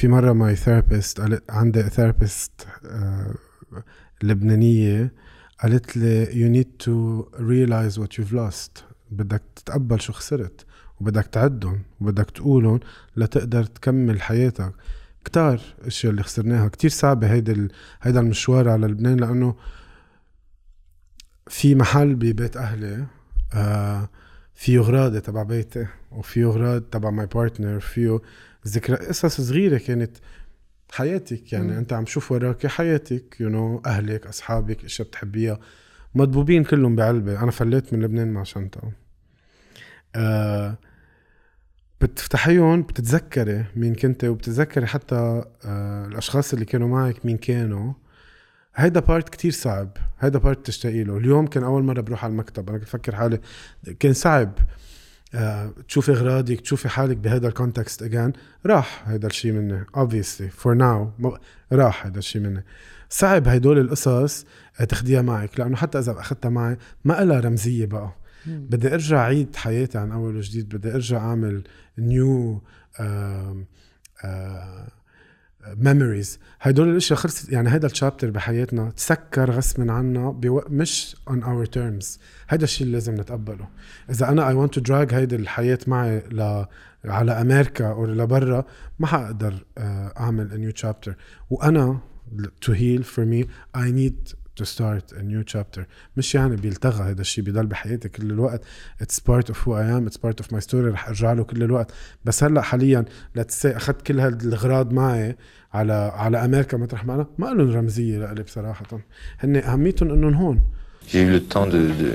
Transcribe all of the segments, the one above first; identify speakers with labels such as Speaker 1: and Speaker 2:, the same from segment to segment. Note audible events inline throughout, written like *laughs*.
Speaker 1: في مرة my therapist عندي therapist لبنانية قالت لي you need to realize what you've lost بدك تتقبل شو خسرت وبدك تعدهم وبدك تقولهم لتقدر تكمل حياتك كتار إشياء اللي خسرناها كتير صعبة هيدا. هيدا المشوار على لبنان لأنه في محل ببيت أهلي آه فيه غراضة تبع بيتي وفيه غراض تبع my partner فيه ذكرى قصص صغيرة كانت حياتك. يعني م. أنت عم شوف وراك حياتك you you know, أهلك أصحابك اشياء بتحبيها. مضبوبين كلهم بعلبة. أنا فليت من لبنان مع شنطة. آه بتفتحيهم بتتذكري مين كنت وبتتذكري حتى آه الأشخاص اللي كانوا معك مين كانوا. هيدا part كتير صعب. هيدا part تشتاقي له. اليوم كان أول مرة بروح على المكتب. أنا كنت بفكر حالي كان صعب. تشوفي إغراضك تشوفي حالك بهذا ال context again راح هيدا الشيء مني obviously for now راح هيدا الشيء مني صعب هدول القصص تاخديها معك لأنه حتى إذا أخذتها معي ما لها رمزية بقى. بدي أرجع أعيد حياتي عن أول وجديد بدي أرجع أعمل new memories هدول الأشياء خلصت يعني هذا ال chapter بحياتنا تسكر غصبا عنا بو... مش on our terms. هذا الشيء اللي لازم نتقبله. إذا أنا I want to drag هيدي الحياة معي ل... على أمريكا أو لبرا ما حقدر أعمل a new chapter. وأنا to heal for me I need to start a new chapter. مش يعني بيلتغى هذا الشيء بضل بحياتي كل الوقت. It's part of who I am it's part of my story رح أرجع له كل الوقت. بس هلأ حاليا say أخذت كل هالاغراض معي على على أمريكا مطرح ما أنا ما لهم رمزية لإلي بصراحة. هن أهميتهم إنهم هون.
Speaker 2: J'ai eu le temps de, de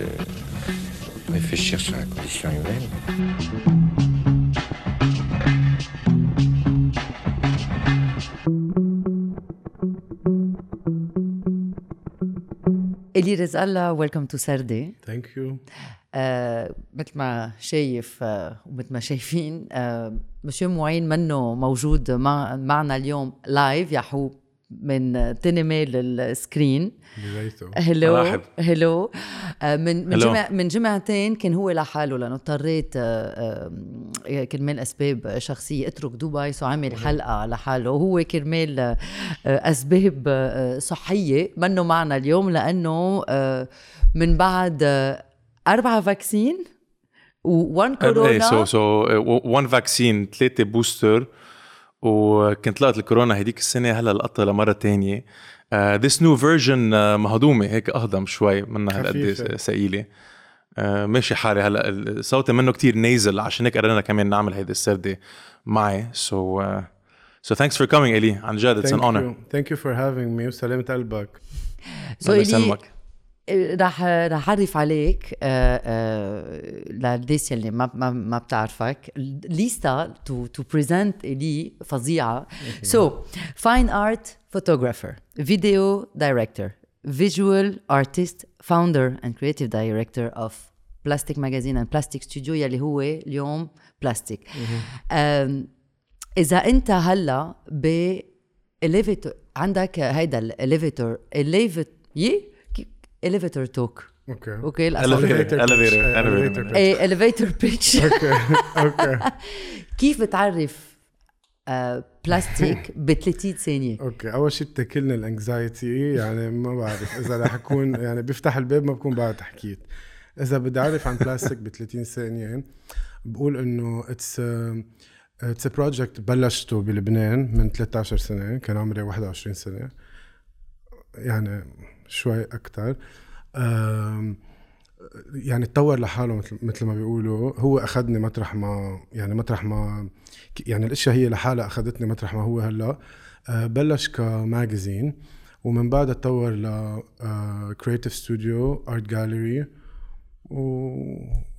Speaker 2: réfléchir sur la condition humaine.
Speaker 3: إلي رزق الله welcome to سردي
Speaker 1: thank you
Speaker 3: مثل ما شايف uh, ومثل ما شايفين مسيو معين منه موجود مع معنا اليوم live يحو. من تنمي لل screen. hello hello. من من جمع من جمعتين كان هو لحاله لأنه اضطريت كرمال أسباب شخصية أترك دبي so عمل حلقة لحاله وهو كرمال أسباب صحية منه معنا اليوم لأنه من بعد اربعه vaccine و1 كورونا
Speaker 4: so so 1 vaccine ثلاثة booster وكنت لقيت الكورونا هديك السنة هلأ لقطها لمرة تانية. this new version مهضومة هيك أهضم شوي منها هالقد ثقيله uh, ماشي حالي هلأ صوتي منه كتير نيزل عشان هيك قررنا كمان نعمل هيدي السردة معي. so so, so thanks for coming إلي. عن جد it's an honor
Speaker 1: thank you for having me وسلامة قلبك.
Speaker 3: so الي رح رح أعرف عليك للناس اللي ما ما, ما بتعرفك. ليستا to to present لي فظيعة. so fine art photographer video director visual artist founder and creative director of Plastik magazine and Plastik studio يلي هو اليوم Plastik إذا أنت هلأ ب عندك هيدا الاليفيتور اليفيتور elevator talk.
Speaker 1: أوكي
Speaker 3: أوكي
Speaker 4: elevator elevator
Speaker 3: إيه elevator pitch.
Speaker 1: okay *laughs* okay *laughs*
Speaker 3: كيف بتعرف Plastik ب 30 ثانية؟
Speaker 1: okay أول شيء بتاكلني ال anxiety يعني ما بعرف. إذا رح أكون يعني بيفتح الباب ما بكون بعد حكيت. إذا بدي أعرف عن Plastik ب 30 ثانية بقول إنه it's it's project بلشته بلبنان من 13 سنة كان عمري 21 سنة. يعني شوي أكثر يعني تطور لحاله مثل مثل ما بيقولوا. هو أخذني مطرح ما يعني مطرح ما يعني الأشياء هي لحالها أخذتني مطرح ما هو هلأ. بلش ك magazine ومن بعدها تطور ل creative studio art gallery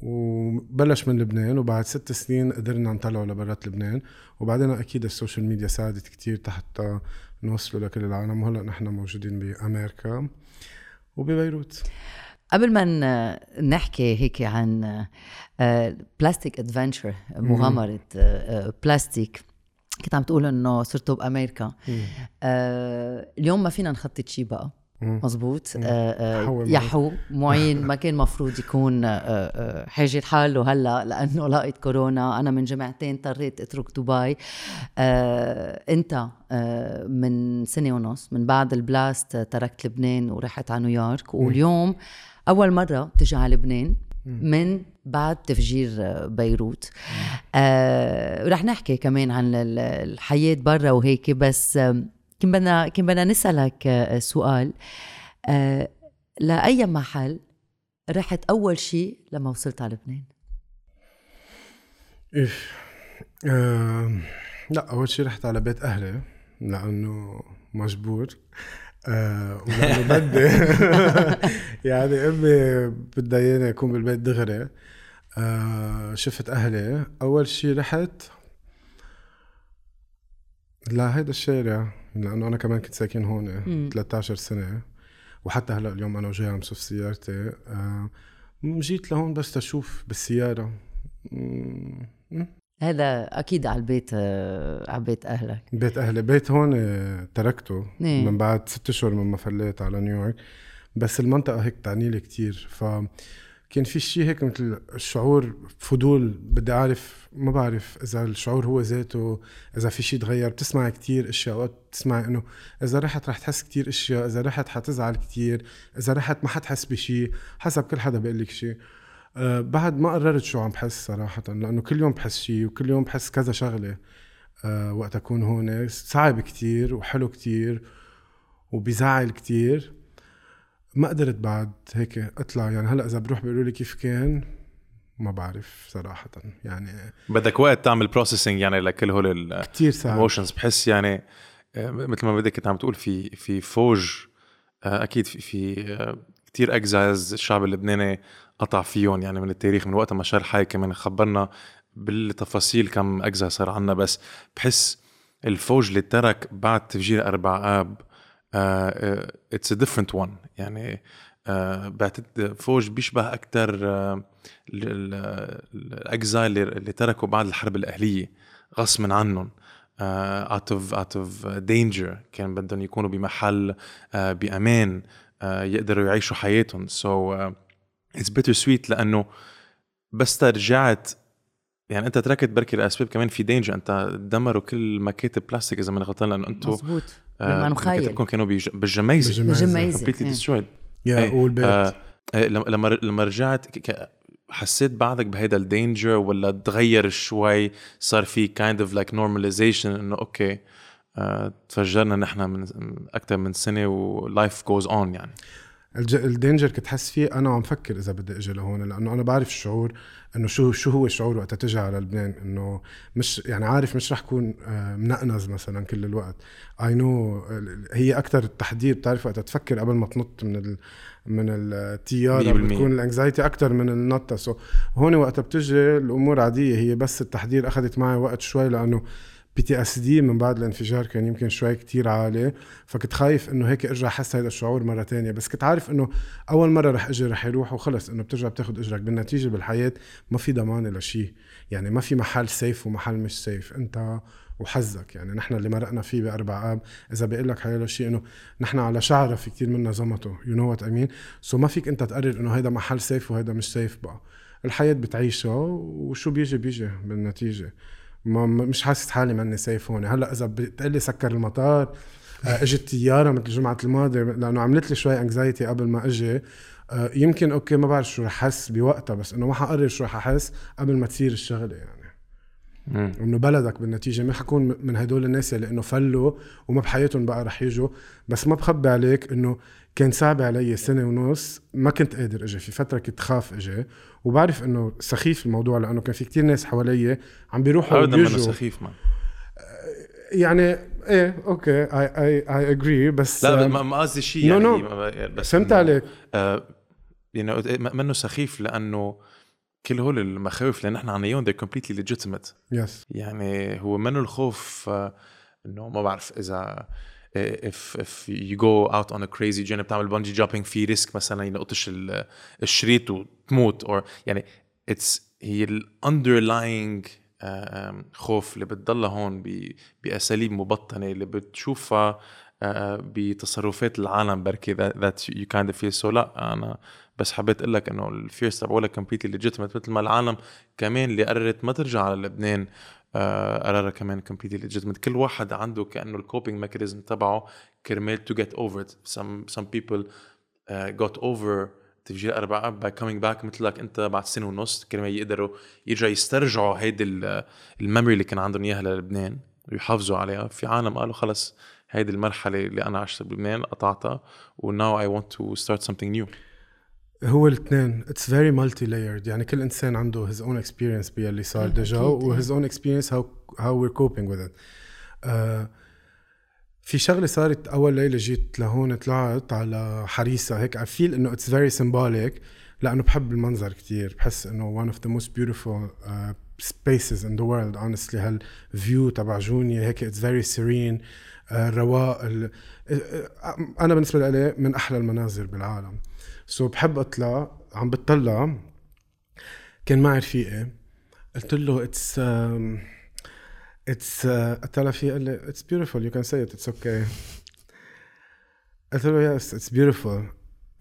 Speaker 1: وبلش من لبنان وبعد ست سنين قدرنا نطلعه لبرات لبنان. وبعدين أكيد ال social media ساعدت كتير تحت نوصله لكل العالم. وهلأ نحن موجودين بأمريكا. وببيروت.
Speaker 3: قبل ما نحكي هيك عن بلاستيك ادفنتشر مغامرة بلاستيك كنت عم تقول إنه صرتوا بأمريكا. آه اليوم ما فينا نخطط شيء بقى. مزبوط. آه، آه،. يحو معين ما كان مفروض يكون آه، حاجة حاله هلا لأنه *laughs* لقيت كورونا. أنا من جمعتين اضطريت أترك دبي. أنت من سنة ونص من بعد البلاست تركت لبنان ورحت على نيويورك. واليوم أول مرة تجي على لبنان من بعد تفجير بيروت. آه رح نحكي كمان عن ال- الحياة برا وهيك بس كان بدنا كان بدنا نسألك آه، سؤال. آه لأي محل رحت أول شيء لما وصلت على لبنان؟
Speaker 1: إيه. آه لا أول شيء رحت على بيت أهلي لأنه مجبور. آه ولأنه بدي. *laughs* يعني أمي بدها إياني أكون بالبيت دغري. آه شفت أهلي. أول شيء رحت لهيدا الشارع. لأنه أنا كمان كنت ساكن هون
Speaker 3: مم.
Speaker 1: 13 سنة. وحتى هلأ اليوم أنا وجاي عم شوف سيارتي. آه جيت لهون بس تشوف بالسيارة.
Speaker 3: هذا أكيد على البيت آه على بيت أهلك.
Speaker 1: بيت أهلي. بيت هون آه، تركته.
Speaker 3: إيه.
Speaker 1: من بعد ست اشهر من ما فليت على نيويورك. بس المنطقة هيك تعني لي كثير ف كان في شيء هيك مثل الشعور فضول بدي أعرف ما بعرف إذا الشعور هو ذاته إذا في شيء تغير بتسمع كتير أشياء بتسمع إنه إذا رحت رح تحس كتير أشياء إذا رحت حتزعل كتير إذا رحت ما حتحس بشيء حسب كل حدا بيقول لك شيء أه بعد ما قررت شو عم بحس صراحة لأنه كل يوم بحس شيء وكل يوم بحس كذا شغلة. أه وقت أكون هون صعب كتير وحلو كتير وبيزعل كتير. ما قدرت بعد هيك أطلع. يعني هلأ إذا بروح بيقولوا لي كيف كان؟ ما بعرف صراحة. يعني
Speaker 4: بدك وقت تعمل processing يعني لكل هول
Speaker 1: كتير صعب
Speaker 4: ال emotions بحس يعني آه، مثل ما بدك كنت عم تقول في في فوج آه، أكيد في في آه، كتير أجزاء الشعب اللبناني قطع فيهم. يعني من التاريخ من وقت ما شار حي كمان خبرنا بالتفاصيل كم اجزاء صار عنا. بس بحس الفوج اللي ترك بعد تفجير أربع آب it's a different one يعني آه، بعتقد فوج بيشبه أكثر الأجزاء اللي, تركوا بعد الحرب الأهلية غصبا عنهم. out of out of danger كان بدهم يكونوا بمحل آه، بأمان آه، يقدروا يعيشوا حياتهم. so it's bittersweet لأنه بس رجعت يعني أنت تركت بركي الأسباب كمان في danger أنت دمروا كل مكاتب Plastik إذا ماني غلطان لأنه
Speaker 3: أنتم لما نخيل
Speaker 4: مكاتبكم كانوا بيج- بالجميزة
Speaker 1: بالجميزة.
Speaker 3: بجميزة
Speaker 4: completely.
Speaker 1: destroyed
Speaker 4: yeah.
Speaker 1: والبيت
Speaker 4: آه، آه، لما لما رجعت حسيت بعدك بهيدا ال danger ولا تغير شوي صار في kind of like normalization إنه okay آه، تفجرنا نحن من أكثر من سنة و life goes on يعني.
Speaker 1: ال danger كنت حس فيه أنا عم فكر إذا بدي أجي لهون لأنه أنا بعرف الشعور إنه شو شو هو الشعور وقت تجي على لبنان إنه مش يعني عارف مش رح كون آه، منقوز مثلا كل الوقت I know هي أكثر التحدي بتعرف وقت تفكر قبل ما تنط من ال من الطياره
Speaker 4: 100%.
Speaker 1: بتكون ال anxiety أكثر من النطة so هون وقت بتجي الأمور عادية هي بس التحضير أخذت معي وقت شوي لأنه PTSD من بعد الانفجار كان يمكن شوي كتير عالي فكنت خايف إنه هيك أرجع أحس هذا الشعور مرة تانية. بس كنت عارف إنه أول مرة رح أجي رح يروح وخلص إنه بترجع بتاخد إجرك. بالنتيجة بالحياة ما في ضمان لشيء يعني ما في محل safe ومحل مش safe أنت وحظك. يعني نحن اللي مرقنا فيه بأربع أب. إذا بيقول لك حيلا شيء إنه نحن على شعره في كتير منا زمطوا. you know what I mean so ما فيك أنت تقرر إنه هيدا محل safe وهيدا مش safe بقى. الحياة بتعيشها وشو بيجي بيجي بالنتيجة. ما مش حاسس حالي ماني safe هون. هلأ إذا بتقلي سكر المطار آه، إجت طيارة مثل الجمعة الماضية لأنه عملت لي شوي anxiety قبل ما إجي. آه، يمكن okay ما بعرف شو رح أحس بوقتها بس إنه ما حقرر شو رح أحس قبل ما تصير الشغلة يعني. إنه بلدك بالنتيجة ما حكون من هدول الناس اللي إنه فلوا وما بحياتهم بقى رح يجوا. بس ما بخبي عليك إنه كان صعب علي سنة ونص ما كنت قادر أجي في فترة كنت خاف أجي وبعرف إنه سخيف الموضوع لأنه كان في كتير ناس حوالي عم بيروحوا
Speaker 4: ابدا منه سخيف ما.
Speaker 1: يعني إيه okay I I I agree بس
Speaker 4: لا
Speaker 1: آم،
Speaker 4: ما- قصدي شيء
Speaker 1: No,
Speaker 4: يعني
Speaker 1: no.
Speaker 4: ما- بس
Speaker 1: فهمت عليك.
Speaker 4: آه، يعني منه سخيف لأنه كل هول المخاوف اللي نحن عنيهم they're completely legitimate.
Speaker 1: yes
Speaker 4: يعني هو منه الخوف آه، إنه ما بعرف إذا آه، if if you go out on a crazy journey بتعمل بungee jumping في ريسك مثلا ينقطش ال- الشريط وتموت or يعني it's هي ال underlying آم، خوف اللي بتضلها هون بأساليب مبطنة اللي بتشوفها آه، بتصرفات العالم بركي that you kind feel so لا. أنا بس حبيت أقول لك إنه ال fears تبعولها completely legitimate مثل ما العالم كمان اللي قررت ما ترجع على لبنان آه، قررها كمان completely legitimate كل واحد عنده كأنه ال coping mechanism تبعه كرمال to get over some people uh, got over تفجير أربع آب by coming back مثل لك أنت بعد سنة ونص كرمال يقدروا يرجعوا يسترجعوا هيدي ال memory اللي كان عندهم إياها للبنان ويحافظوا عليها. في عالم قالوا خلص هيدي المرحلة اللي أنا عشتها بلبنان قطعتها و now I want to start something new
Speaker 1: هو الاثنين. it's very multi layered يعني كل إنسان عنده his own experience باللي صار déjà و his own experience how how we're coping with it في شغلة صارت أول ليلة جيت لهون طلعت على حريصة هيك. I feel إنه it's very symbolic لأنه بحب المنظر كتير. بحس إنه of the most beautiful uh, spaces in the world. Honestly هال view تبع جونيا هيك it's very serene الرواق ال... أنا بالنسبة لي من أحلى المناظر بالعالم. so بحب أطلع عم بتطلع. كان معي رفيقي. قلت له it's it's قلت له في قال لي it's beautiful you can say it it's okay قلت له yes it's beautiful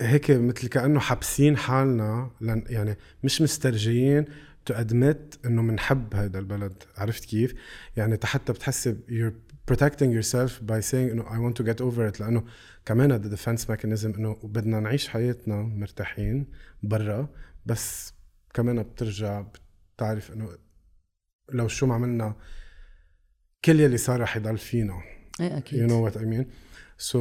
Speaker 1: هيك مثل كأنه حابسين حالنا لن يعني مش مسترجيين to admit إنه بنحب هذا البلد. عرفت كيف؟ يعني حتى بتحسب you're protecting yourself by saying انه I want to get over it. لأنه كمان the defense mechanism إنه بدنا نعيش حياتنا مرتاحين برا بس كمان بترجع بتعرف إنه لو شو ما عملنا كل يلي صار رح يضل فينا.
Speaker 3: إيه أكيد.
Speaker 1: You know what I mean? So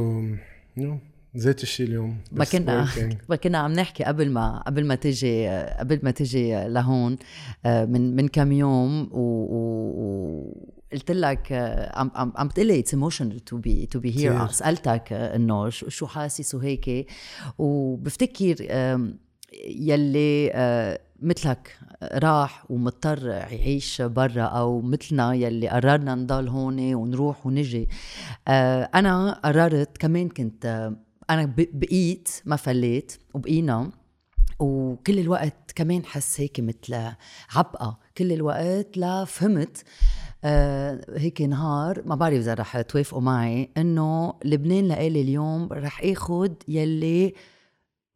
Speaker 1: you know ذات الشيء اليوم.
Speaker 3: ما كنا *laughs* ما كنا عم نحكي قبل ما قبل ما تجي قبل ما تجي لهون آه، من من كم يوم و, قلت لك آه، عم عم عم تقول لي it's emotional to be to be here سألتك آه، إنه شو حاسس وهيك. وبفتكر يلي مثلك راح ومضطر يعيش برا أو مثلنا يلي قررنا نضل هون ونروح ونجي. أنا قررت كمان كنت أنا بقيت ما فليت وبقينا. وكل الوقت كمان حس هيك مثل عبقة كل الوقت لا فهمت آه هيك نهار ما بعرف إذا رح توافقوا معي إنه لبنان لإلي اليوم رح اخذ يلي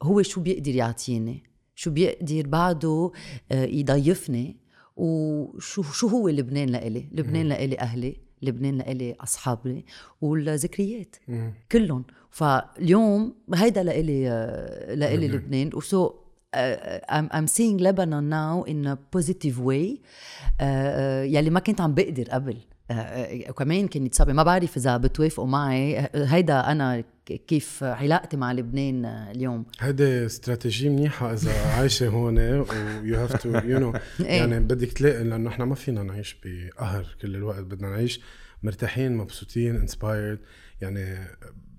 Speaker 3: هو شو بيقدر يعطيني شو بيقدر بعده آه يضيفني وشو شو هو لبنان لإلي؟ لبنان لإلي أهلي لبنان لإلي أصحابي والذكريات كلهم. فاليوم هيدا لإلي آه، لإلي لبنان و so Uh, I'm, I'm seeing Lebanon now in a positive way. Uh, uh, يلي ما كنت عم بقدر قبل. وكمان كانت صعبة. ما بعرف إذا بتوافقوا معي. هيدا أنا كيف علاقتي مع لبنان اليوم.
Speaker 1: هيدي استراتيجية منيحة إذا *laughs* عايشة هون و you have to you know يعني بدك تلاقي لأنه إحنا ما فينا نعيش بقهر كل الوقت. بدنا نعيش مرتاحين مبسوطين inspired يعني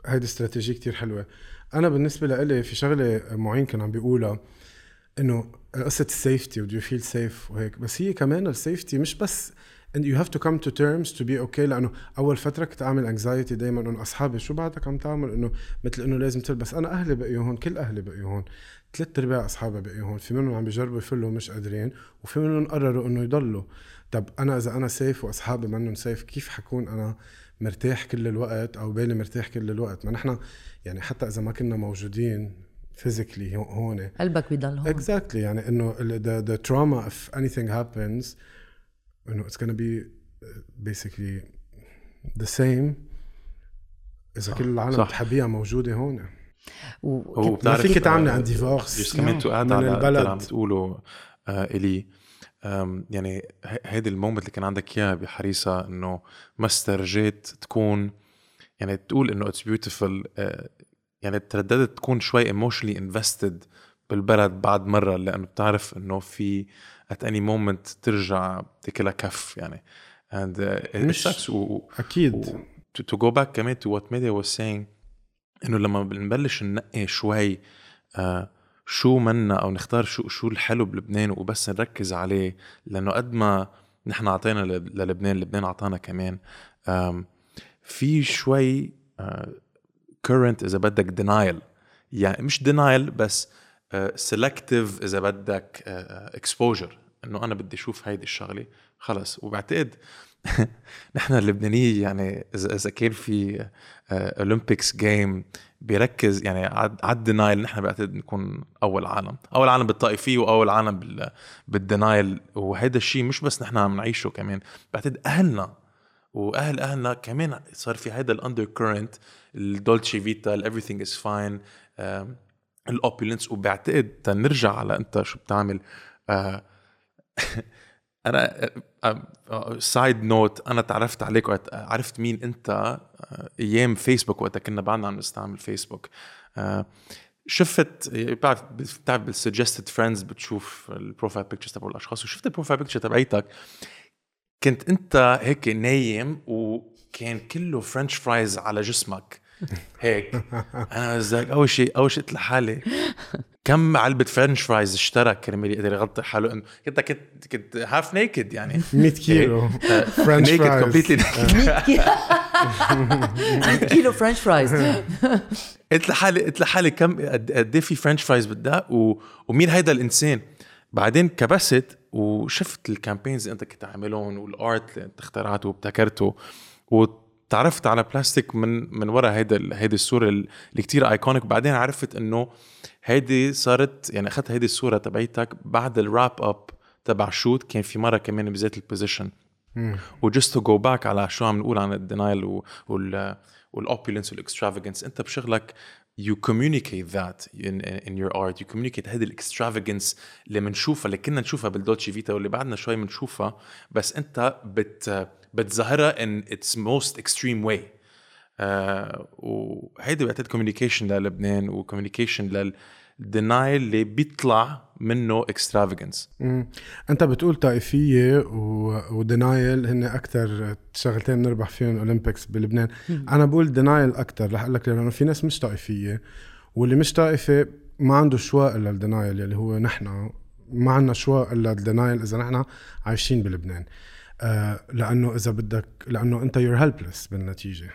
Speaker 1: هيدي استراتيجية كتير حلوة. أنا بالنسبة لإلي في شغلة معين كان عم بيقولها. إنه قصة ال safety و to feel safe وهيك بس هي كمان ال safety مش بس and you have to come to terms to be okay لأنه أول فترة كنت أعمل anxiety دائما إنه أصحابي شو بعدك عم تعمل؟ إنه مثل إنه لازم تلبس أنا أهلي بقيوا هون كل أهلي بقيوا هون. ثلاث ارباع أصحابي بقيوا هون في منهم عم بيجربوا يفلوا مش قادرين وفي منهم قرروا إنه يضلوا. طب أنا إذا أنا safe وأصحابي منهم safe كيف حكون أنا مرتاح كل الوقت أو بالي مرتاح كل الوقت؟ ما نحن يعني حتى إذا ما كنا موجودين physically هون
Speaker 3: قلبك بيضل هون.
Speaker 1: exactly exactly. يعني إنه the, the trauma if anything happens إنه it's gonna be basically the same إذا كل العالم صح. بتحبيها موجودة هون.
Speaker 4: و...
Speaker 1: ما فيك تعملي عن divorce
Speaker 4: كمان تقعد على البلد. عم تقولوا آه إلي. يعني هيدي ال moment اللي كان عندك إياها بحريصة إنه ما استرجيت تكون يعني تقول إنه it's beautiful يعني ترددت تكون شوي emotionally invested بالبلد بعد مرة لأنه بتعرف إنه في at any moment ترجع تاكلها كف يعني. And uh,
Speaker 1: مش و, أكيد. و,
Speaker 4: to, to go back كمان to what Media was saying إنه لما بنبلش ننقي شوي uh, شو منا أو نختار شو شو الحلو بلبنان وبس نركز عليه لأنه قد ما نحن اعطينا للبنان لبنان اعطانا كمان. Um, في شوي uh, current إذا بدك denial. يعني مش denial بس uh, إذا بدك اكسبوجر إنه أنا بدي أشوف هيدي الشغلة. خلص. وبعتقد *laughs* نحن اللبنانية يعني إذا إذا كان في Olympics game بيركز يعني على ال denial نحن بعتقد نكون أول عالم. أول عالم بالطائفية وأول عالم بالدينايل وهذا الشيء مش بس نحن عم نعيشه كمان. بعتقد أهلنا وأهل أهلنا كمان صار في هذا ال undercurrent ال dolce vita ال everything is fine ال opulence وبعتقد تنرجع على أنت شو بتعمل. آه *laughs* أنا side آه، note آه، أنا تعرفت عليك وقت عرفت مين أنت أيام فيسبوك وقت كنا بعدنا عم نستعمل فيسبوك شفت بتعرف بتعرف بال suggested friends بتشوف ال profile pictures تبع الأشخاص وشفت ال profile picture تبعيتك. كنت انت هيك نايم وكان كله French fries على جسمك. *laughs* هيك. أنا زيك أول شيء أول شيء قلت لحالي كم علبة French fries اشترى كرمال يقدر يغطي حاله؟ انه كنت كنت كنت half naked يعني. *laughs*
Speaker 1: 100 كيلو French fries completely
Speaker 3: 100 كيلو. French fries
Speaker 4: قلت لحالي قلت لحالي كم قد إيه في French fries بدها ومين هيدا الإنسان؟ بعدين كبست وشفت ال campaigns اللي انت كنت عاملهم وال art اللي انت اخترعته وابتكرته. وتعرفت على بلاستيك من من ورا هيدا هيدي الصورة اللي كتير iconic بعدين عرفت إنه هيدي صارت يعني أخذت هيدي الصورة تبعيتك بعد ال wrap up تبع shoot كان في مرة كمان بذات ال position و just to go back على شو عم نقول عن ال denial وال وال opulence وال extravagance أنت بشغلك you communicate that in, in your art. You communicate هذه ال extravagance اللي بنشوفها اللي كنا نشوفها بال dolce vita واللي بعدنا شوي بنشوفها بس أنت بت بتظهرها in its most extreme way. آه وهيدي بعتقد communication للبنان و communication لل denial اللي بيطلع منه extravagance
Speaker 1: أنت بتقول طائفية و denial هن أكثر شغلتين نربح فيهم Olympics بلبنان. مم. أنا بقول denial أكثر رح أقول لك لأنه في ناس مش طائفية واللي مش طائفة ما عنده choix إلا ال denial اللي هو نحن. ما عندنا choix إلا ال denial إذا نحن عايشين بلبنان. آه لأنه إذا بدك لأنه أنت you're helpless بالنتيجة.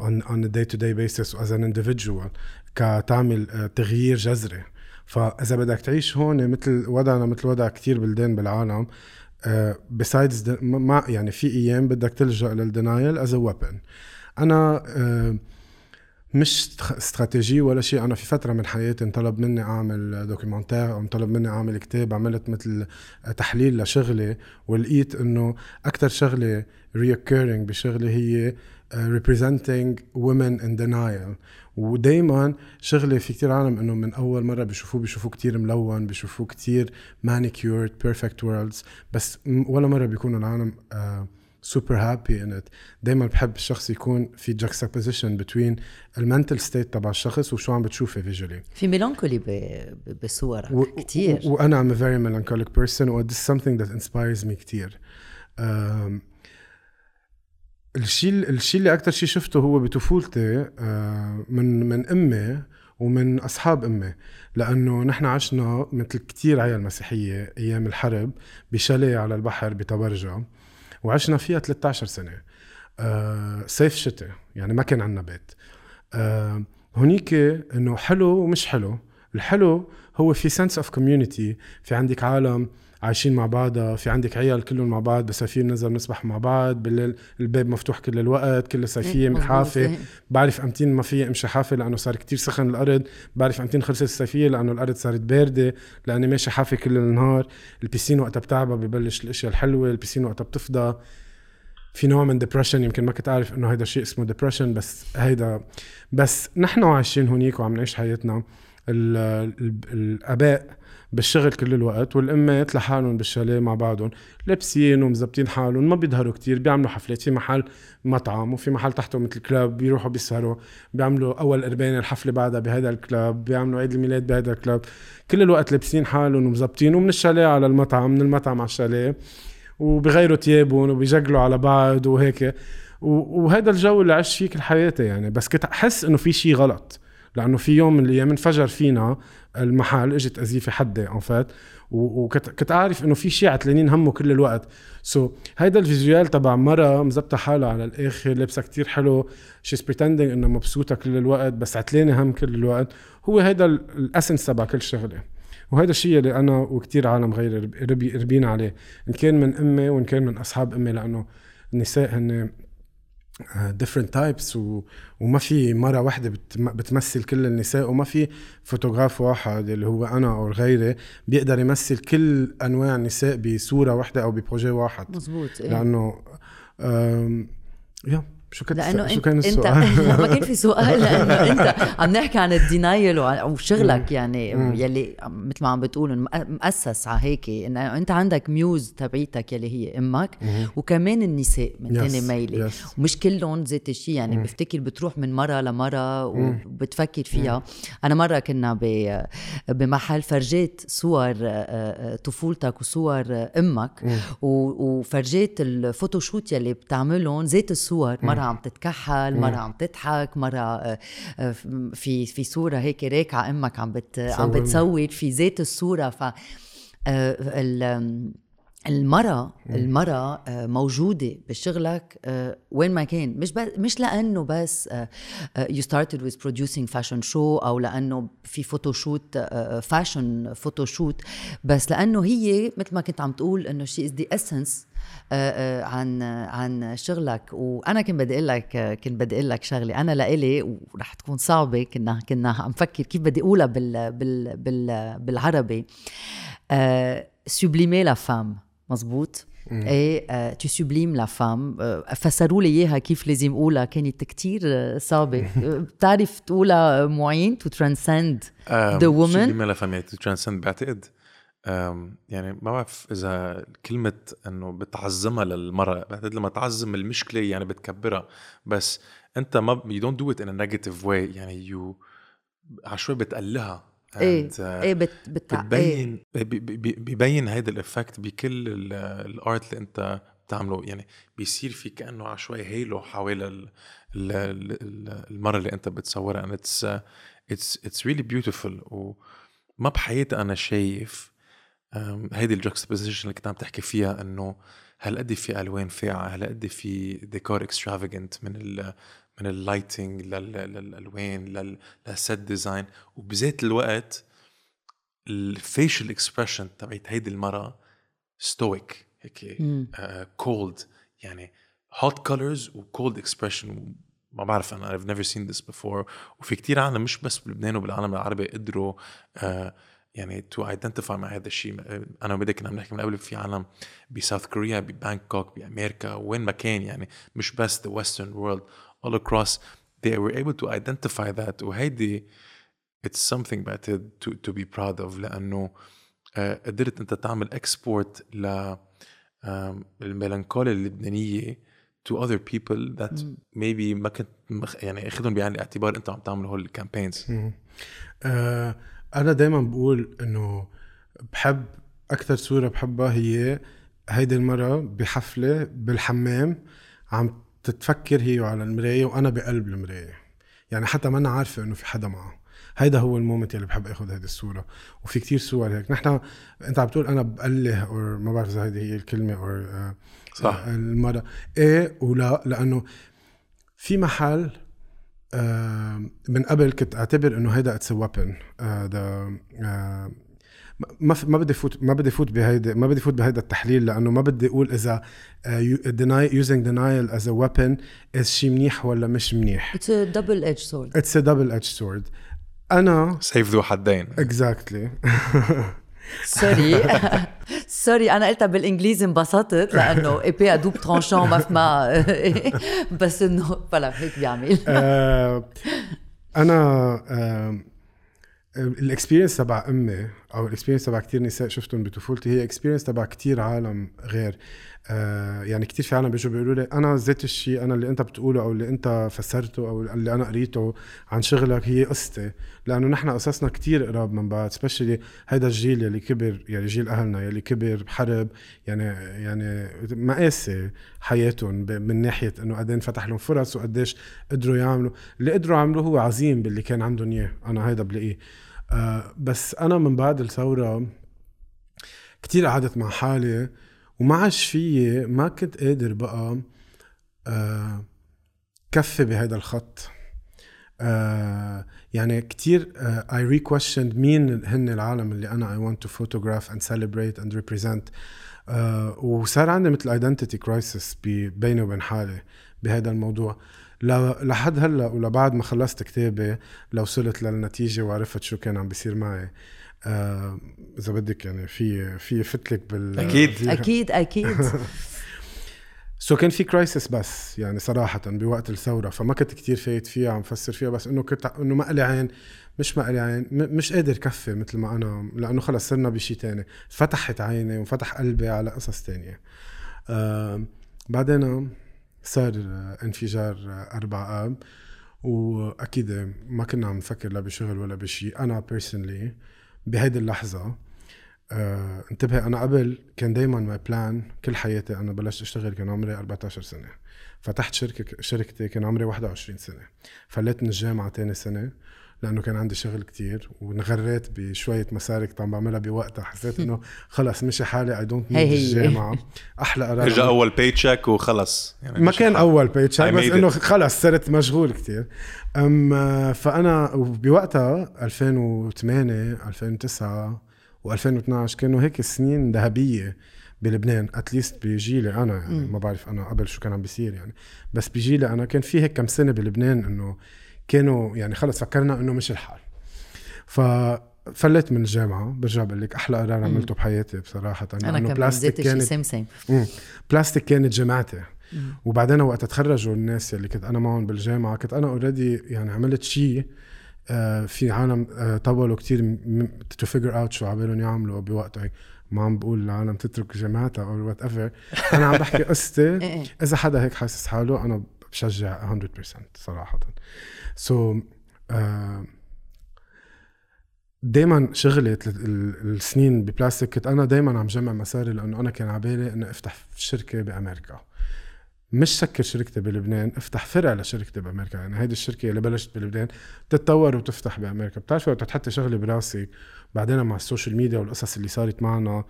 Speaker 1: on on day to day basis as an individual. كتعمل uh, تغيير جذري. فإذا بدك تعيش هون مثل وضعنا مثل وضع كتير بلدان بالعالم besides uh, ما يعني في أيام بدك تلجأ لل denial as weapon أنا uh, مش استراتيجي ولا شيء. أنا في فترة من حياتي انطلب مني أعمل documentaire أو انطلب مني أعمل كتاب. عملت مثل تحليل لشغلي. ولقيت إنه أكثر شغلة recurring بشغلي هي representing women in denial. ودايما شغلي في كتير عالم إنه من أول مرة بيشوفوه بيشوفوه كتير ملون بيشوفوه كتير manicured perfect worlds بس ولا مرة بيكونوا العالم super happy in it دايما بحب الشخص يكون في juxtaposition between ال mental state تبع الشخص وشو عم بتشوفه visually
Speaker 3: في melancholy بصورك و... كتير.
Speaker 1: وأنا I'm very melancholic person و this is something that inspires me كتير. um, الشيء الشيء اللي أكثر شيء شفته هو بطفولتي آه، من من أمي ومن أصحاب أمي. لأنه نحن عشنا مثل كثير عيال مسيحية أيام الحرب بشاليه على البحر بتبرجا وعشنا فيها 13 سنة. آه، صيف شتاء يعني ما كان عندنا بيت. آه، هونيك إنه حلو ومش حلو. الحلو هو في sense of community في عندك عالم عايشين مع بعض في عندك عيال كلهم مع بعض بسفير نزل نسبح مع بعض بالليل الباب مفتوح كل الوقت كل صيفيه إيه. بعرف أمتين ما في امشي حافه لأنه صار كتير سخن الأرض. بعرف أمتين خلصت الصيفيه لأنه الأرض صارت باردة لأني ماشي حافه كل النهار. ال piscine وقتها بتعبى ببلش الأشياء الحلوة ال piscine وقتها بتفضى. في نوع من depression يمكن ما كنت عارف إنه هيدا شيء اسمه depression بس هيدا. بس نحن عايشين هونيك وعم نعيش حياتنا. الآباء بالشغل كل الوقت والأمات لحالهم بالشاليه مع بعضهم. لابسين ومزبطين حالهم ما بيظهروا كتير بيعملوا حفلات. في محل مطعم وفي محل تحته مثل كلاب بيروحوا بيسهروا بيعملوا أول قربان الحفلة بعدها بهذا الكلاب بيعملوا عيد الميلاد بهذا الكلاب. كل الوقت لابسين حالهم ومزبطين ومن الشاليه على المطعم من المطعم على الشاليه. وبغيروا ثيابهم وبيجقلوا على بعض وهيك. وهذا الجو اللي عشت فيه كل حياتي يعني. بس كنت أحس إنه في شيء غلط. لأنه في يوم من الأيام انفجر فينا المحل إجت قذيفة حده ان فات. وكنت كنت عارف إنه في شيء عتلانين هم كل الوقت. so so, هيدا ال visual تبع مرة مزبطة حالها على الآخر لابسة كتير حلو. she's pretending إنها مبسوطة كل الوقت بس عتلانة هم كل الوقت. هو هيدا ال essence تبع كل شغلة. وهذا الشيء اللي أنا وكتير عالم غيري ربي ربينا عليه. إن كان من أمي وإن كان من أصحاب أمي لأنه النساء هن different types وما في مرة واحدة بتمثل كل النساء وما في فوتوغراف واحد اللي هو أنا أو غيري بيقدر يمثل كل أنواع النساء بصورة واحدة أو ب projet واحد
Speaker 3: مزبوط إيه؟
Speaker 1: لأنه يا شو كنت
Speaker 3: لأنه
Speaker 1: شو
Speaker 3: كان السؤال؟ *laughs* انت ما كان في سؤال. *laughs* لأنه إنت عم نحكي عن ال denial وشغلك يعني يلي مثل ما عم بتقول مؤسس على هيك. انه إنت عندك muse تبعيتك يلي هي أمك وكمان النساء من تاني ميلي. ومش كلهم ذات الشيء يعني بفتكر بتروح من مرة لمرة وبتفكر فيها. أنا مرة كنا بمحل فرجيت صور طفولتك وصور أمك وفرجيت الفوتوشوت يلي بتعملهم ذات الصور مرة عم تتكحل مرة عم تضحك مرة آه، آه، في في صورة هيك راكعة أمك عم بت عم بتصور في ذات الصورة. ف آه، المرأة المرأة موجودة بشغلك وين ما كان. مش بس مش لأنه بس you started with producing fashion show أو لأنه في photoshoot fashion photoshoot بس لأنه هي مثل ما كنت عم تقول إنه the essence آه، آه، عن عن شغلك. وأنا كنت بدي أقول لك كنت بدي أقول لك شغلة. أنا لإلي ورح تكون صعبة كنا كنا عم فكر كيف بدي أقولها بال بال بال بالعربي. sublimer la femme مزبوط إيه to sublime la femme فسروا لي إياها كيف لازم أقولها. كانت كتير صعبة. بتعرف تقولها معين؟ to transcend the woman
Speaker 4: sublime la femme to transcend بعتقد يعني ما بعرف إذا كلمة إنه بتعظمها للمرأة. بعتقد لما تعظم المشكلة يعني بتكبرها. بس أنت ما you don't do it in negative way يعني you عشوائي بتقلها.
Speaker 3: إيه إيه بت بتع...
Speaker 4: بتبين إيه. ببين هيدا ال effect بكل ال art اللي أنت بتعمله. يعني بيصير في كأنه عشوائي halo حوالي المرة اللي أنت بتصورها. And it's it's it's really beautiful. وما بحياتي أنا شايف هيدي ال juxtaposition اللي كنت عم تحكي فيها إنه هالقد في ألوان فاقعة؟ هالقد في ديكور extravagant من من ال lighting للألوان لل set design وبذات الوقت ال facial expression تبعت هيدي المرأة stoic هيك cold uh, يعني hot colors و cold expression ما بعرف أنا I've never seen this before. وفي كتير عالم مش بس بلبنان وبالعالم العربي قدروا uh, يعني to identify مع هذا الشيء. أنا وبدك كنا عم نحكي من قبل في عالم ب South Korea ببانكوك بأمريكا وين ما كان يعني مش بس the western world. All across they were able to identify that وهيدي it's something بقى to, to be proud of. لأنه آه، قدرت أنت تعمل export ل ال melancholia اللبنانية to other people that maybe ما كنت يعني أخذهم بعين الاعتبار أنت عم تعمل هول ال
Speaker 1: campaigns أنا دايما بقول إنه بحب أكثر صورة بحبها هي هيدي المرة بحفلة بالحمام عم تتفكر هي على المراية وأنا بقلب المراية. يعني حتى ما أنا عارفة إنه في حدا معه. هيدا هو ال moment اللي بحب آخذ هيدي الصورة. وفي كتير صور هيك. نحن أنت عم تقول أنا بقله أو ما بعرف إذا هيدي هي الكلمة أو
Speaker 4: آه، صح.
Speaker 1: المرة. إيه ولا. لأنه في محل من قبل كنت أعتبر إنه هيدا it's weapon ما ما بدي فوت ما بدي فوت بهيدا ما بدي فوت بهيدا التحليل لأنه ما بدي أقول إذا using denial as a weapon is شيء منيح ولا مش منيح.
Speaker 3: it's a double edge sword
Speaker 1: it's a double edge sword أنا
Speaker 4: سيف ذو حدين.
Speaker 1: exactly
Speaker 3: sorry sorry أنا قلتها بالإنجليزي انبسطت لأنه épée à double tranchant ما ما *laughs* بس انه فلا هيك بيعمل.
Speaker 1: آه، أنا ال experience تبع أمي أو ال experience تبع كثير نساء شفتهم بطفولتي هي experience تبع كثير عالم غير. آه يعني كثير في عالم بيجوا بيقولوا لي أنا ذات الشيء أنا اللي أنت بتقوله أو اللي أنت فسرته أو اللي أنا قريته عن شغلك هي قصتي. لأنه نحن قصصنا كثير قراب من بعض specially هيدا الجيل يلي كبر يعني جيل أهلنا يلي كبر بحرب يعني يعني مقاسي حياتهم من ناحية إنه قد انفتح لهم فرص وقديش قدروا يعملوا. اللي قدروا يعملوه هو عظيم باللي كان عندهم إياه. أنا هيدا بلاقيه. آه بس أنا من بعد الثورة كتير قعدت مع حالي وما عادش فيي ما كنت قادر بقى آه كفي بهذا الخط. آه يعني كتير I re- مين هن العالم اللي أنا I want to photograph and celebrate and represent وصار عندي مثل identity crisis بيني وبين حالي بهذا الموضوع. لحد هلأ ولبعد ما خلصت كتابي لو وصلت للنتيجة وعرفت شو كان عم بيصير معي. إذا بدك يعني في في فتلك بال
Speaker 4: أكيد.
Speaker 3: أكيد أكيد. *laughs*
Speaker 1: so كان في crisis بس يعني صراحة بوقت الثورة فما كنت كتير فايت فيها عم فسر فيها بس إنه كنت إنه ما لي عين مش ما لي عين م- مش قادر كفي مثل ما أنا لأنه خلص صرنا بشيء تاني. فتحت عيني وفتح قلبي على قصص تانية. آه بعدين صار انفجار أربعة آب وأكيد ما كنا عم نفكر لا بشغل ولا بشيء أنا personally بهيدي اللحظة آه أنا قبل كان دايما my plan كل حياتي أنا بلشت أشتغل كان عمري 14 سنة. فتحت شركة شركتي كان عمري 21 سنة. فليت من الجامعة تاني سنة. لأنه كان عندي شغل كتير وانغريت بشوية مصاري كنت عم بعملها بوقتها حسيت إنه *laughs* خلص مشي حالي
Speaker 3: I
Speaker 1: don't
Speaker 3: need.
Speaker 1: الجامعة أحلى قرار
Speaker 4: اجى. أول paycheck وخلص يعني
Speaker 1: ما كان
Speaker 4: حق.
Speaker 1: أول
Speaker 4: paycheck
Speaker 1: بس
Speaker 4: إنه.
Speaker 1: خلص صرت مشغول كتير أم فأنا بوقتها 2008 2009 و2012 كانوا هيك سنين ذهبية بلبنان at least بجيلي أنا يعني ما بعرف أنا قبل شو كان عم بيصير يعني بس بجيلي أنا كان في هيك كم سنة بلبنان إنه كانوا يعني خلص فكرنا إنه مشي الحال. ففلت من الجامعة برجع بقول لك أحلى قرار عملته بحياتي بصراحة.
Speaker 3: أنا
Speaker 1: لأنه
Speaker 3: كمان
Speaker 1: بلاستيك كانت
Speaker 3: same
Speaker 1: same. بلاستيك كانت جامعتي وبعدين وقت تخرجوا الناس اللي كنت أنا معهم بالجامعة كنت أنا already يعني عملت شيء آه، في عالم آه، طولوا كتير to figure out شو عبالهم يعملوا بوقتها ما عم بقول العالم تترك جامعتها أو whatever أنا عم بحكي قصتي. *laughs*
Speaker 3: إيه.
Speaker 1: إذا حدا هيك حاسس حاله أنا بشجع 100% صراحة. so uh, دائما ال- السنين ببلاستيك كنت أنا دائما عم جمع مصاري لأنه أنا كان عبالي إني أفتح شركة بأمريكا. مش سكر شركتي بلبنان أفتح فرع لشركتي بأمريكا. يعني هيدي الشركة اللي بلشت بلبنان بتتطور وتفتح بأمريكا. بتعرفي وقت تحطي شغله براسي بعدين مع السوشيال ميديا والقصص اللي صارت معنا.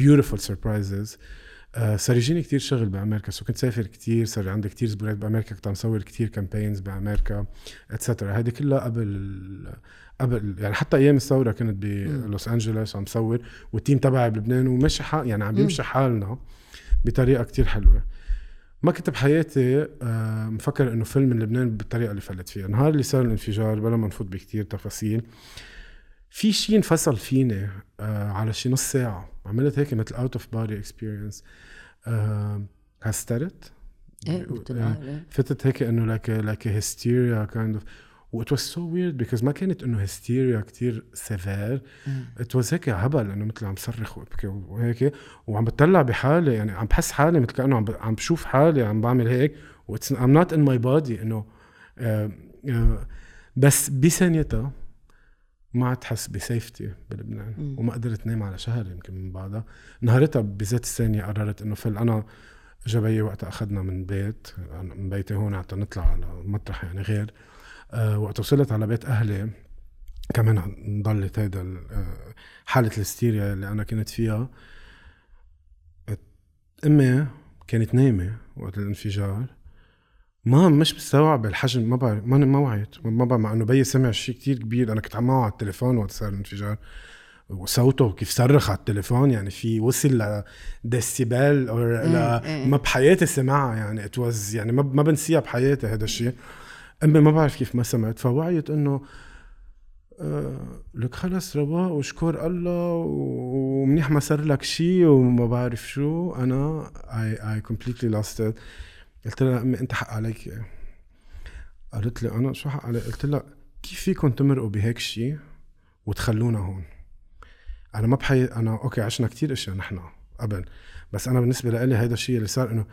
Speaker 1: Beautiful surprises. آه، صار يجيني كتير شغل بأمريكا so كنت سافر كتير صار عندي كتير زبونات بأمريكا كنت عم صور كتير campaigns بأمريكا et cetera هيدي كلها قبل قبل يعني حتى أيام الثورة كنت بلوس أنجلوس عم صور وال team تبعي بلبنان ومشي حال يعني عم بيمشي حالنا بطريقة كتير حلوة. ما كنت بحياتي آه، مفكر إنه فل من لبنان بالطريقة اللي فلت فيها. النهار اللي صار الانفجار بلا ما نفوت بكتير تفاصيل. في شيء انفصل فيني آه على شي نص ساعة. عملت هيك مثل out of body experience هسترت
Speaker 3: إيه.
Speaker 1: فتت هيك إنه like like hysteria kind of what was so weird because ما كانت إنه هيستيريا كتير severe it was هيك هبل إنه مثل عم صرخ وابكي وهيك. وعم بتطلع بحالي يعني عم بحس حالي مثل كأنه عم عم بشوف حالي عم بعمل هيك. و it's I'm not in my body إنه آه، آه، بس بثانيتها ما عاد تحس ب safety بلبنان وما قدرت نام على شهر يمكن من بعدها. نهارتها بذات الثانية قررت إنه فل أنا جبي وقتها أخذنا من بيت من بيتي هون حتى نطلع على مطرح يعني غير. أه وقت وصلت على بيت أهلي كمان ضلت هيدا آه، حالة الهستيريا اللي أنا كنت فيها. أمي كانت نايمة وقت الانفجار. ما مش مستوعب الحجم ما بعرف ما ما وعيت. ما بعرف مع إنه بيي سمع شيء كتير كبير. أنا كنت عم معه على التليفون وقت صار الانفجار. وصوته كيف صرخ على التليفون يعني في وصل لديسيبل أو ل... ما بحياتي سمعها يعني it was يعني ما ما بنسيها بحياتي هذا الشيء امي ما بعرف كيف ما سمعت. فوعيت إنه آه، لك خلص رواق وشكر الله ومنيح ما صار لك شيء وما بعرف شو. أنا I I completely lost قلت لها أمي أنت حق عليك. قالت لي أنا شو حق علي قلت لها كيف فيكم تمرقوا بهيك شيء وتخلونا هون؟ أنا ما بحي أنا أوكي عشنا كتير أشياء نحن قبل بس أنا بالنسبة لي هيدا الشيء اللي صار إنه